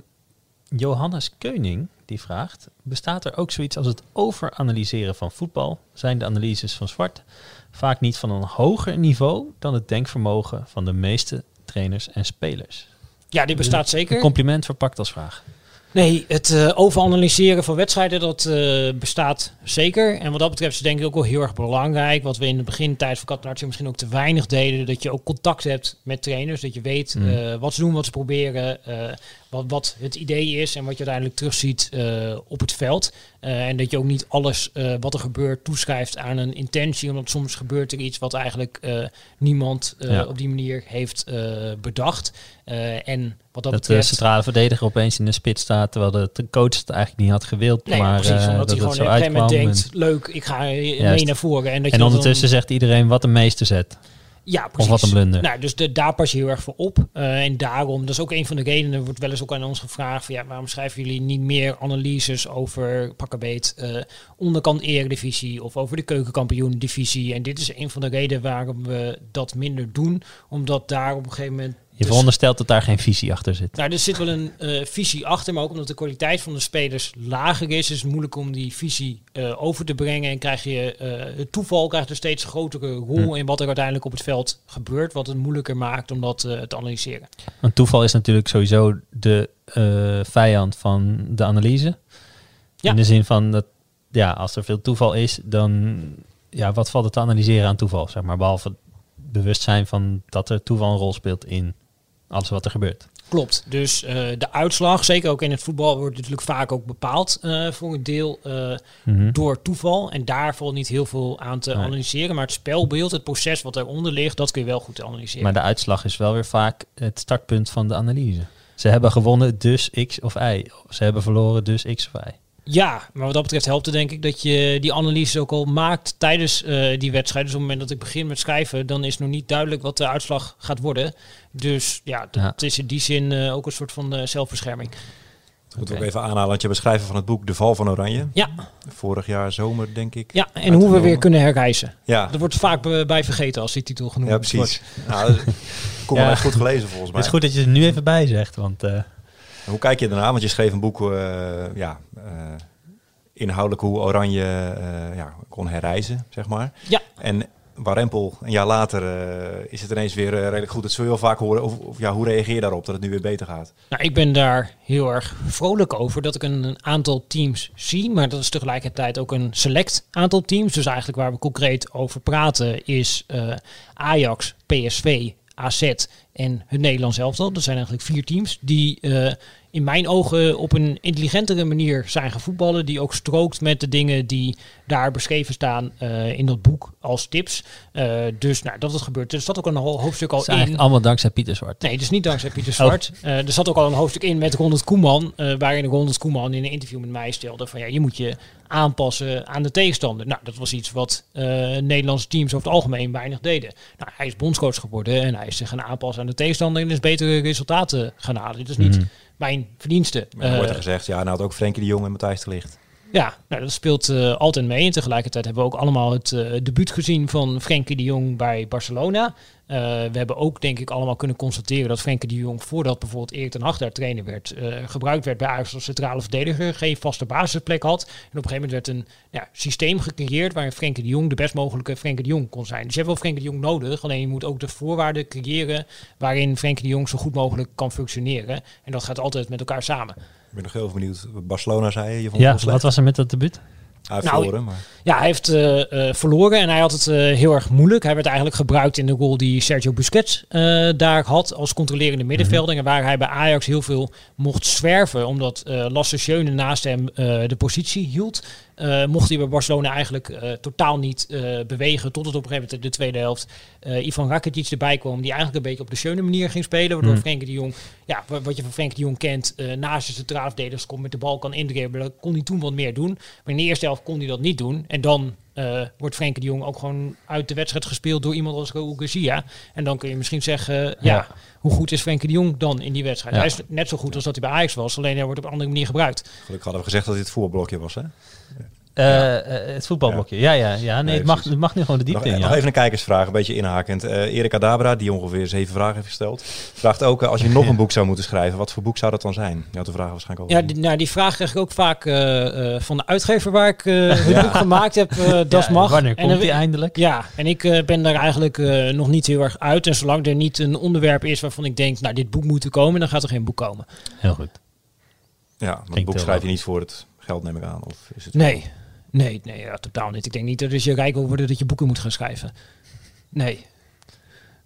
Johannes Keuning die vraagt: bestaat er ook zoiets als het overanalyseren van voetbal? Zijn de analyses van Zwart vaak niet van een hoger niveau dan het denkvermogen van de meeste trainers en spelers? Ja, die bestaat zeker. Een compliment verpakt als vraag. Nee, het eh, overanalyseren van wedstrijden, dat eh, bestaat zeker. En wat dat betreft is denk ik ook wel heel erg belangrijk. Wat we in de begintijd van Catenaccio misschien ook te weinig deden. Dat je ook contact hebt met trainers. Dat je weet Mm. eh, wat ze doen, wat ze proberen. Wat, wat het idee is en wat je uiteindelijk terugziet eh, op het veld. Eh, en dat je ook niet alles eh, wat er gebeurt toeschrijft aan een intentie. Omdat soms gebeurt er iets wat eigenlijk niemand Ja. op die manier heeft bedacht. En wat dat, Dat, de betreft... centrale verdediger opeens in de spits staat, terwijl de coach het eigenlijk niet had gewild. Nee, maar precies. Omdat dat hij het gewoon op een gegeven moment en- denkt, leuk, ik ga mee Juist. naar voren. En, dat je en dat ondertussen dan, zegt iedereen wat de meester zet. Ja, precies. wat een blunder. Nou, dus de, daar pas je heel erg voor op. Eh, en daarom, dat is ook een van de redenen, wordt wel eens ook aan ons gevraagd, van, ja, waarom schrijven jullie niet meer analyses over pakkenbeet eh onderkant eredivisie of over de keukenkampioen divisie. En dit is een van de redenen waarom we dat minder doen, omdat daar op een gegeven moment dus- veronderstelt dat daar geen visie achter zit. Nou, er zit wel een eh, visie achter, maar ook omdat de kwaliteit van de spelers lager is, is het moeilijk om die visie eh, over te brengen. En krijg je eh, het toeval krijgt een steeds grotere rol Hm. in wat er uiteindelijk op het veld gebeurt, wat het moeilijker maakt om dat te analyseren. Een toeval is natuurlijk sowieso de vijand van de analyse. Ja. In de zin van dat, ja, als er veel toeval is, dan, ja, wat valt er te analyseren aan toeval, zeg maar. Behalve het bewustzijn van dat er toeval een rol speelt in alles wat er gebeurt. Klopt. Dus eh, de uitslag, zeker ook in het voetbal, wordt natuurlijk vaak ook bepaald eh, voor een deel eh, Mhm. door toeval. En daar valt niet heel veel aan te Nee. analyseren. Maar het spelbeeld, het proces wat eronder ligt, dat kun je wel goed analyseren. Maar de uitslag is wel weer vaak het startpunt van de analyse. Ze hebben gewonnen, dus X of Y. Ze hebben verloren, dus X of Y. Ja, maar wat dat betreft helpt het denk ik dat je die analyse ook al maakt tijdens eh, die wedstrijd. Dus op het moment dat ik begin met schrijven, dan is nog niet duidelijk wat de uitslag gaat worden. Dus ja, dat Ja. is in die zin eh, ook een soort van eh, zelfbescherming. We Oké. ook even aanhalen, want je beschrijven van het boek De Val van Oranje. Ja, Vorig jaar zomer, denk ik. ja en hoe we weer kunnen herreizen. Ja, Dat wordt vaak bij vergeten als die titel genoemd ja wordt. precies. Nou, dat- kom Ja. wel goed gelezen volgens mij. Het is goed dat je er nu even bij zegt, want eh, Hoe kijk je daarna? Want je schreef een boek, eh, ja, eh, inhoudelijk hoe Oranje eh, ja, kon herreizen, zeg maar. Ja. En Warempel, een jaar later, is het ineens weer redelijk goed. Dat zul je wel vaak horen. Of, of ja, hoe reageer je daarop dat het nu weer beter gaat? Nou, ik ben daar heel erg vrolijk over dat ik een, een aantal teams zie, maar dat is tegelijkertijd ook een select aantal teams. Dus eigenlijk waar we concreet over praten is Ajax, PSV, AZ en het Nederlands elftal. Dat zijn eigenlijk vier teams die eh, in mijn ogen op een intelligentere manier zijn gaan voetballen. Die ook strookt met de dingen die daar beschreven staan eh, in dat boek als tips. Eh, dus nou, dat het gebeurt. Er zat ook een ho- hoofdstuk al is in. allemaal dankzij Pieter Zwart. Nee, dus niet dankzij Pieter Zwart. Eh, er zat ook al een hoofdstuk in met Ronald Koeman, waarin Ronald Koeman in een interview met mij stelde van ja, je moet je aanpassen aan de tegenstander. Nou, dat was iets wat Nederlandse teams over het algemeen weinig deden. Nou, hij is bondscoach geworden en hij is zich gaan aanpassen aan de tegenstander en is betere resultaten gaan halen. Dit is niet Mhm. Mijn verdienste. Maar dan wordt er Eh, gezegd, ja, nou had ook Frenkie de Jong en Matthijs de Ligt. Ja, nou, dat speelt eh, altijd mee. En tegelijkertijd hebben we ook allemaal het uh, debuut gezien van Frenkie de Jong bij Barcelona. Uh, we hebben ook denk ik allemaal kunnen constateren dat Frenkie de Jong, voordat bijvoorbeeld Erik ten Hag daar trainer werd, gebruikt werd bij Ajax als centrale verdediger, geen vaste basisplek had. En op een gegeven moment werd een ja, systeem gecreëerd waarin Frenkie de Jong de best mogelijke Frenkie de Jong kon zijn. Dus je hebt wel Frenkie de Jong nodig, alleen je moet ook de voorwaarden creëren waarin Frenkie de Jong zo goed mogelijk kan functioneren. En dat gaat altijd met elkaar samen. Ik ben nog heel benieuwd. Barcelona zei je. je vond ja, wat was er met dat debuut? Hij heeft nou, verloren, maar... Ja, hij heeft uh, uh, verloren en hij had het uh, heel erg moeilijk. Hij werd eigenlijk gebruikt in de rol die Sergio Busquets daar had als controlerende middenvelder. En waar hij bij Ajax heel veel mocht zwerven, omdat Lasse Schöne naast hem de positie hield. Uh, mocht hij bij Barcelona eigenlijk uh, totaal niet uh, bewegen. Tot het op een gegeven moment de tweede helft Ivan Rakitic erbij kwam. Die eigenlijk een beetje op de schöne manier ging spelen. Waardoor mm. Frenkie de Jong, ja, wat je van Frenkie de Jong kent, naast de verdedigers komt met de bal kan indribbelen. Dat kon hij toen wat meer doen. Maar in de eerste helft kon hij dat niet doen. En dan wordt Frenkie de Jong ook gewoon uit de wedstrijd gespeeld door iemand als Raúl Garcia. En dan kun je misschien zeggen, ja. hoe goed is Frenkie de Jong dan in die wedstrijd? Hij is net zo goed als dat hij bij Ajax was. Alleen hij wordt op een andere manier gebruikt. Gelukkig hadden we gezegd dat dit het voorblokje was, hè? Uh, ja. uh, het voetbalblokje. Ja, ja, ja. Nee, nee het, mag, het mag nu gewoon de diepte nog, in. Nog ja. even een kijkersvraag, een beetje inhakend. Uh, Erik Adabra, die ongeveer zeven vragen heeft gesteld, vraagt ook: als je nog een boek zou moeten schrijven, wat voor boek zou dat dan zijn? Je had de vraag waarschijnlijk al. Ja, die, nou, die vraag krijg ik ook vaak van de uitgever waar ik het ja. boek gemaakt heb. dat mag. Wanneer komt die eindelijk? Ja, en ik ben daar eigenlijk nog niet heel erg uit. En zolang er niet een onderwerp is waarvan ik denk, nou, dit boek moet er komen, dan gaat er geen boek komen. Heel goed. Ja, want het boek schrijf je niet voor het geld, neem ik aan. Of is het nee. Nee, nee ja, totaal niet. Ik denk niet dat als je rijk wil worden dat je boeken moet gaan schrijven. Nee.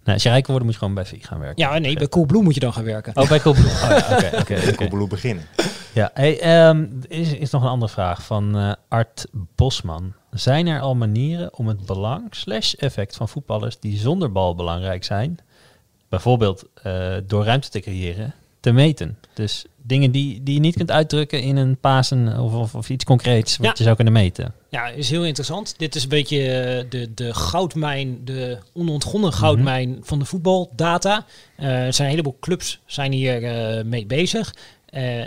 Nee, als je rijk wordt, moet je gewoon bij VI gaan werken. Ja, nee, bij Coolblue moet je dan gaan werken. Oh, bij Coolblue. Oh, ja, oké, oké. Okay, Coolblue beginnen. Ja, hey, um, is, is nog een andere vraag van uh, Art Bosman. Zijn er al manieren om het belang slash effect van voetballers die zonder bal belangrijk zijn, bijvoorbeeld uh, door ruimte te creëren, te meten? Dus dingen die, die je niet kunt uitdrukken in een Pasen of, of, of iets concreets wat Ja. je zou kunnen meten. Ja, is heel interessant. Dit is een beetje eh, de, de goudmijn, de onontgonnen goudmijn van de voetbaldata. Eh, er zijn een heleboel clubs zijn hier eh, mee bezig.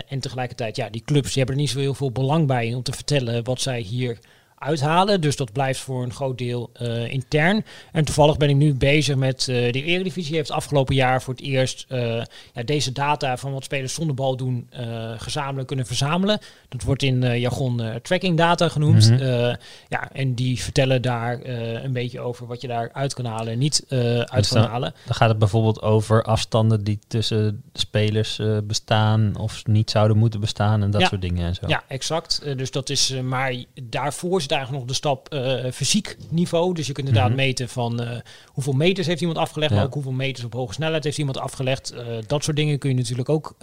En tegelijkertijd, ja, die clubs die hebben er niet zo heel veel belang bij om te vertellen wat zij hier uithalen. Dus dat blijft voor een groot deel eh, intern. En toevallig ben ik nu bezig met eh, de Eredivisie. Heeft afgelopen jaar voor het eerst eh, ja, deze data van wat spelers zonder bal doen gezamenlijk kunnen verzamelen. Dat wordt in jargon tracking data genoemd. Mhm. Ja, en die vertellen daar een beetje over wat je daar uit kan halen en niet uit Dus kan dan- halen. Dan gaat het bijvoorbeeld over afstanden die tussen spelers bestaan of niet zouden moeten bestaan en dat Ja. soort dingen en zo. Ja, exact. Dus dat is, maar daarvoor zit eigenlijk nog de stap eh, fysiek niveau. Dus je kunt inderdaad Mhm. meten van eh, hoeveel meters heeft iemand afgelegd, Ja. maar ook hoeveel meters op hoge snelheid heeft iemand afgelegd. Eh, dat soort dingen kun je natuurlijk ook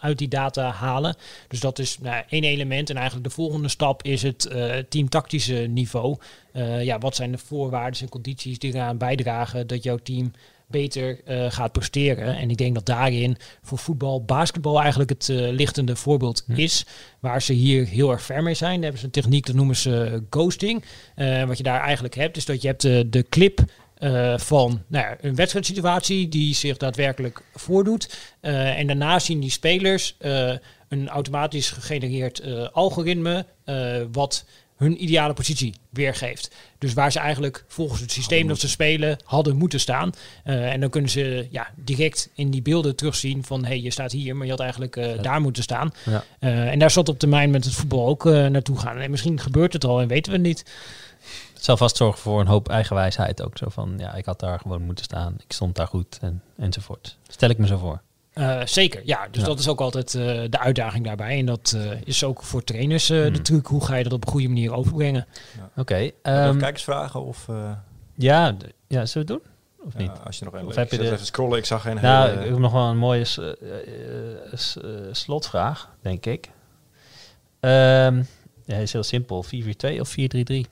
uit die data halen. Dus dat is nou, één element. En eigenlijk de volgende stap is het teamtactische niveau. Ja, wat zijn de voorwaarden en condities die eraan bijdragen dat jouw team beter eh, gaat presteren. En ik denk dat daarin voor voetbal, basketbal eigenlijk het eh, lichtende voorbeeld Hm. is. Waar ze hier heel erg ver mee zijn. Daar hebben ze een techniek, dat noemen ze eh, ghosting. Wat je daar eigenlijk hebt, is dat je hebt de, de clip van nou ja, een wedstrijdsituatie die zich daadwerkelijk voordoet. En daarna zien die spelers een automatisch gegenereerd algoritme wat hun ideale positie weergeeft. Dus waar ze eigenlijk volgens het systeem dat ze spelen hadden moeten staan. Eh, en dan kunnen ze ja, direct in die beelden terugzien van... hé, hey, je staat hier, maar je had eigenlijk eh, Ja. daar moeten staan. Ja. Eh, en daar zat op termijn met het voetbal ook naartoe gaan. En misschien gebeurt het al en weten we het niet. Het zal vast zorgen voor een hoop eigenwijsheid ook. Zo van, ja, ik had daar gewoon moeten staan. Ik stond daar goed en, enzovoort. Stel ik me zo voor. Eh, zeker, ja. Dus Ja. dat is ook altijd eh, de uitdaging daarbij. En dat eh, is ook voor trainers eh, de Hmm. truc. Hoe ga je dat op een goede manier overbrengen? Oké. Heb je ehm, nog kijkersvragen of... eh, ja, ja, zullen we het doen? Of niet? ja, als je nog een heb je de- even scrollen, ik zag geen Nou, hele... ik heb nog wel een mooie eh, eh, eh, slotvraag, denk ik. Ehm ja, is heel simpel. 4-4-2 of 4-3-3?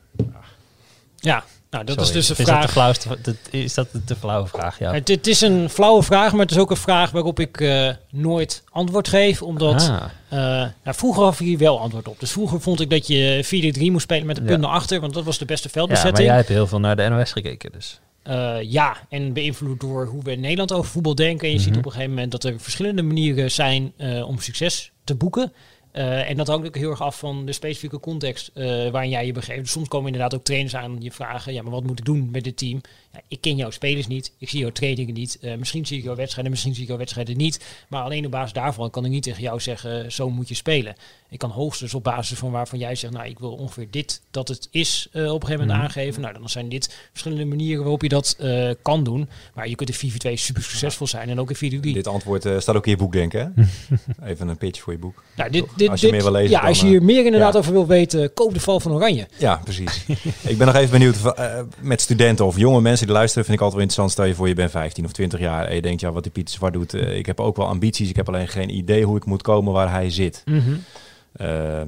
Ja, nou dat Sorry. is dus de is Dat de vraag. flauwste, dat, is dat de flauwe vraag? Ja. Het, het is een flauwe vraag, maar het is ook een vraag waarop ik eh, nooit antwoord geef. Omdat Ah, eh, nou, vroeger gaf ik hier wel antwoord op. Dus vroeger vond ik dat je 4-3 moest spelen met de Ja. punt naar achter. Want dat was de beste ja, maar veldbezetting. jij hebt heel veel naar de NOS gekeken, dus. Eh, ja, en beïnvloed door hoe we in Nederland over voetbal denken. En je ziet Mhm. op een gegeven moment dat er verschillende manieren zijn om succes te boeken. Eh, en dat hangt ook heel erg af van de specifieke context eh, waarin jij je begeeft. Dus soms komen inderdaad ook trainers aan je vragen, ja, maar wat moet ik doen met dit team? Ja, ik ken jouw spelers niet, ik zie jouw trainingen niet. Eh, misschien zie ik jouw wedstrijden, misschien zie ik jouw wedstrijden niet. Maar alleen op basis daarvan kan ik niet tegen jou zeggen, zo moet je spelen. Ik kan hoogstens op basis van waarvan jij zegt, nou, ik wil ongeveer dit dat het is op een gegeven moment Mhm. aangeven. Nou, dan zijn dit verschillende manieren waarop je dat kan doen. Maar je kunt in 4v2 super succesvol zijn en ook in 4v3. Dit antwoord eh, staat ook in je boek, denk ik. Hè? Even een pitch voor je boek. Nou, dit, dit, Als je dit- meer wil lezen, Ja, dan, als je eh, hier meer inderdaad ja. over wil weten, koop de val van Oranje. Ja, precies. ik ben nog even benieuwd, eh, met studenten of jonge mensen die luisteren, vind ik altijd wel interessant. Stel je voor, je bent 15 of 20 jaar en je denkt, ja, wat die Pieter Zwart doet, eh, ik heb ook wel ambities, ik heb alleen geen idee hoe ik moet komen waar hij zit. Eh,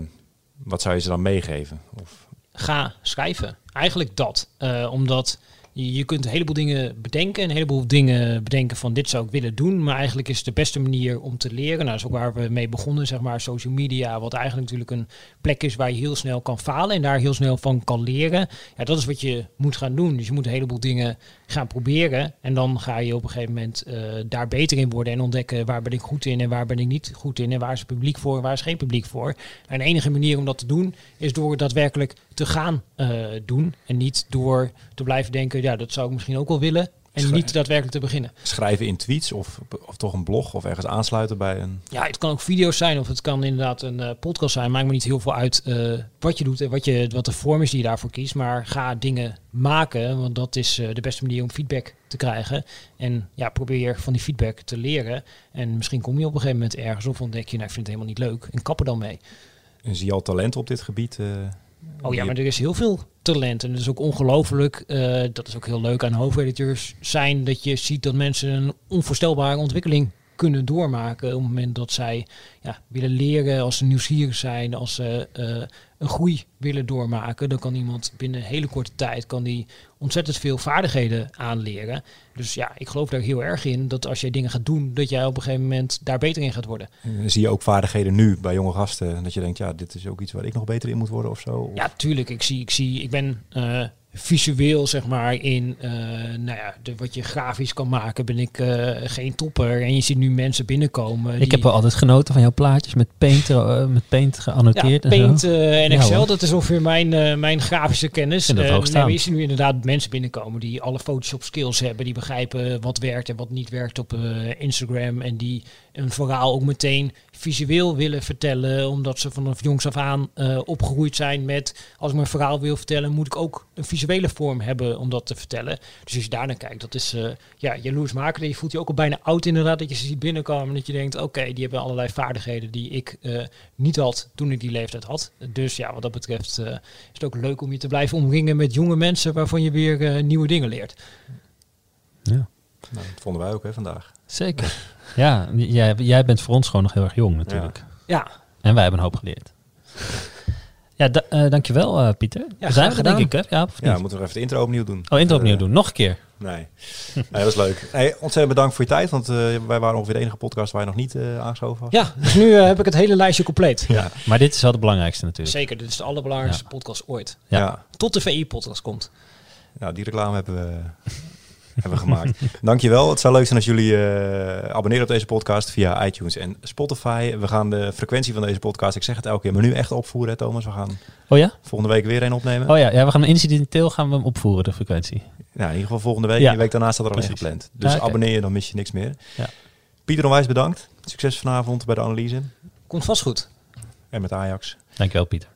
wat zou je ze dan meegeven? Of, Ga schrijven. Eigenlijk dat. Eh, omdat je, kunt een heleboel dingen bedenken. Een heleboel dingen bedenken van dit zou ik willen doen. Maar eigenlijk is de beste manier om te leren. Nou, dat is ook waar we mee begonnen, zeg maar, social media. Wat eigenlijk natuurlijk een plek is waar je heel snel kan falen. En daar heel snel van kan leren. Ja, dat is wat je moet gaan doen. Dus je moet een heleboel dingen gaan proberen. En dan ga je op een gegeven moment eh, daar beter in worden. En ontdekken waar ben ik goed in en waar ben ik niet goed in. En waar is het publiek voor en waar is geen publiek voor. En de enige manier om dat te doen is door daadwerkelijk te gaan eh, doen. En niet door te blijven denken, ja, dat zou ik misschien ook wel willen. En Schrijf- niet daadwerkelijk te beginnen. schrijven in tweets of, of toch een blog of ergens aansluiten bij een... Ja, het kan ook video's zijn of het kan inderdaad een eh, podcast zijn. Maakt me niet heel veel uit eh, wat je doet en wat, je, wat de vorm is die je daarvoor kiest. Maar ga dingen maken, want dat is eh, de beste manier om feedback te krijgen. En ja, probeer van die feedback te leren. En misschien kom je op een gegeven moment ergens of ontdek je, nou, ik vind het helemaal niet leuk. En kap er dan mee. En zie je al talent op dit gebied? Oh ja, maar er is heel veel talent. En het is ook ongelooflijk. eh, dat is ook heel leuk aan hoofdediteurs zijn. Dat je ziet dat mensen een onvoorstelbare ontwikkeling kunnen doormaken. Op het moment dat zij ja, willen leren, als ze nieuwsgierig zijn, als ze eh, een groei willen doormaken. Dan kan iemand binnen een hele korte tijd kan die ontzettend veel vaardigheden aanleren. Dus ja, ik geloof daar heel erg in dat als jij dingen gaat doen, dat jij op een gegeven moment daar beter in gaat worden. eh, zie je ook vaardigheden nu bij jonge gasten? Dat je denkt, ja, dit is ook iets waar ik nog beter in moet worden of zo? Of- Ja, tuurlijk. Ik zie, ik zie, ik ben eh, visueel, zeg maar, in eh, nou ja, de, wat je grafisch kan maken, ben ik eh, geen topper. En je ziet nu mensen binnenkomen. Ik heb wel altijd genoten van jouw plaatjes met paint, eh, met paint ja, geannoteerd en Paint zo. en Ja, Excel, hoor. dat is ongeveer mijn, mijn grafische kennis. dat hoog nee, je ziet nu inderdaad mensen binnenkomen die alle Photoshop skills hebben, die begrijpen wat werkt en wat niet werkt op Instagram en die een verhaal ook meteen visueel willen vertellen, omdat ze vanaf jongs af aan eh, opgegroeid zijn met als ik mijn verhaal wil vertellen, moet ik ook een visuele vorm hebben om dat te vertellen. Dus als je daar naar kijkt, dat is eh ja, jaloersmakend. En je voelt je ook al bijna oud inderdaad, dat je ze ziet binnenkomen en dat je denkt, oké, die hebben allerlei vaardigheden die ik eh, niet had toen ik die leeftijd had. Dus ja, wat dat betreft eh, is het ook leuk om je te blijven omringen met jonge mensen waarvan je weer nieuwe dingen leert. Ja. Nou, dat vonden wij ook hè, vandaag. Zeker. Ja, jij, jij bent voor ons gewoon nog heel erg jong natuurlijk. Ja, En wij hebben een hoop geleerd. Ja, da eh, dankjewel eh, Pieter. Ja, We zijn we denk ik, hè? Ja, of Ja, moeten we even de intro opnieuw doen. Oh, intro opnieuw Eh, doen. Nog een keer. Nee. nee, dat is leuk. Hey, ontzettend bedankt voor je tijd, want eh, wij waren ongeveer de enige podcast waar je nog niet eh, aangeschoven was. ja dus nu heb ik het hele lijstje compleet. Ja. Maar dit is wel de belangrijkste natuurlijk. Zeker, dit is de allerbelangrijkste podcast ooit. Ja. Ja. Tot de VI-podcast komt. Nou, die reclame hebben we, hebben gemaakt. Dankjewel. Het zou leuk zijn als jullie eh, abonneren op deze podcast via iTunes en Spotify. We gaan de frequentie van deze podcast, ik zeg het elke keer, maar nu echt opvoeren, hè, Thomas. We gaan Oh ja? volgende week weer een opnemen. Oh ja, ja we gaan incidenteel gaan we hem opvoeren, de frequentie. Nou, in ieder geval volgende week. Ja. En de week daarna staat er al gepland. Dus Ja, abonneer je, dan mis je niks meer. Ja. Pieter onwijs bedankt. Succes vanavond bij de analyse Komt vast goed. en met Ajax. Dankjewel Pieter.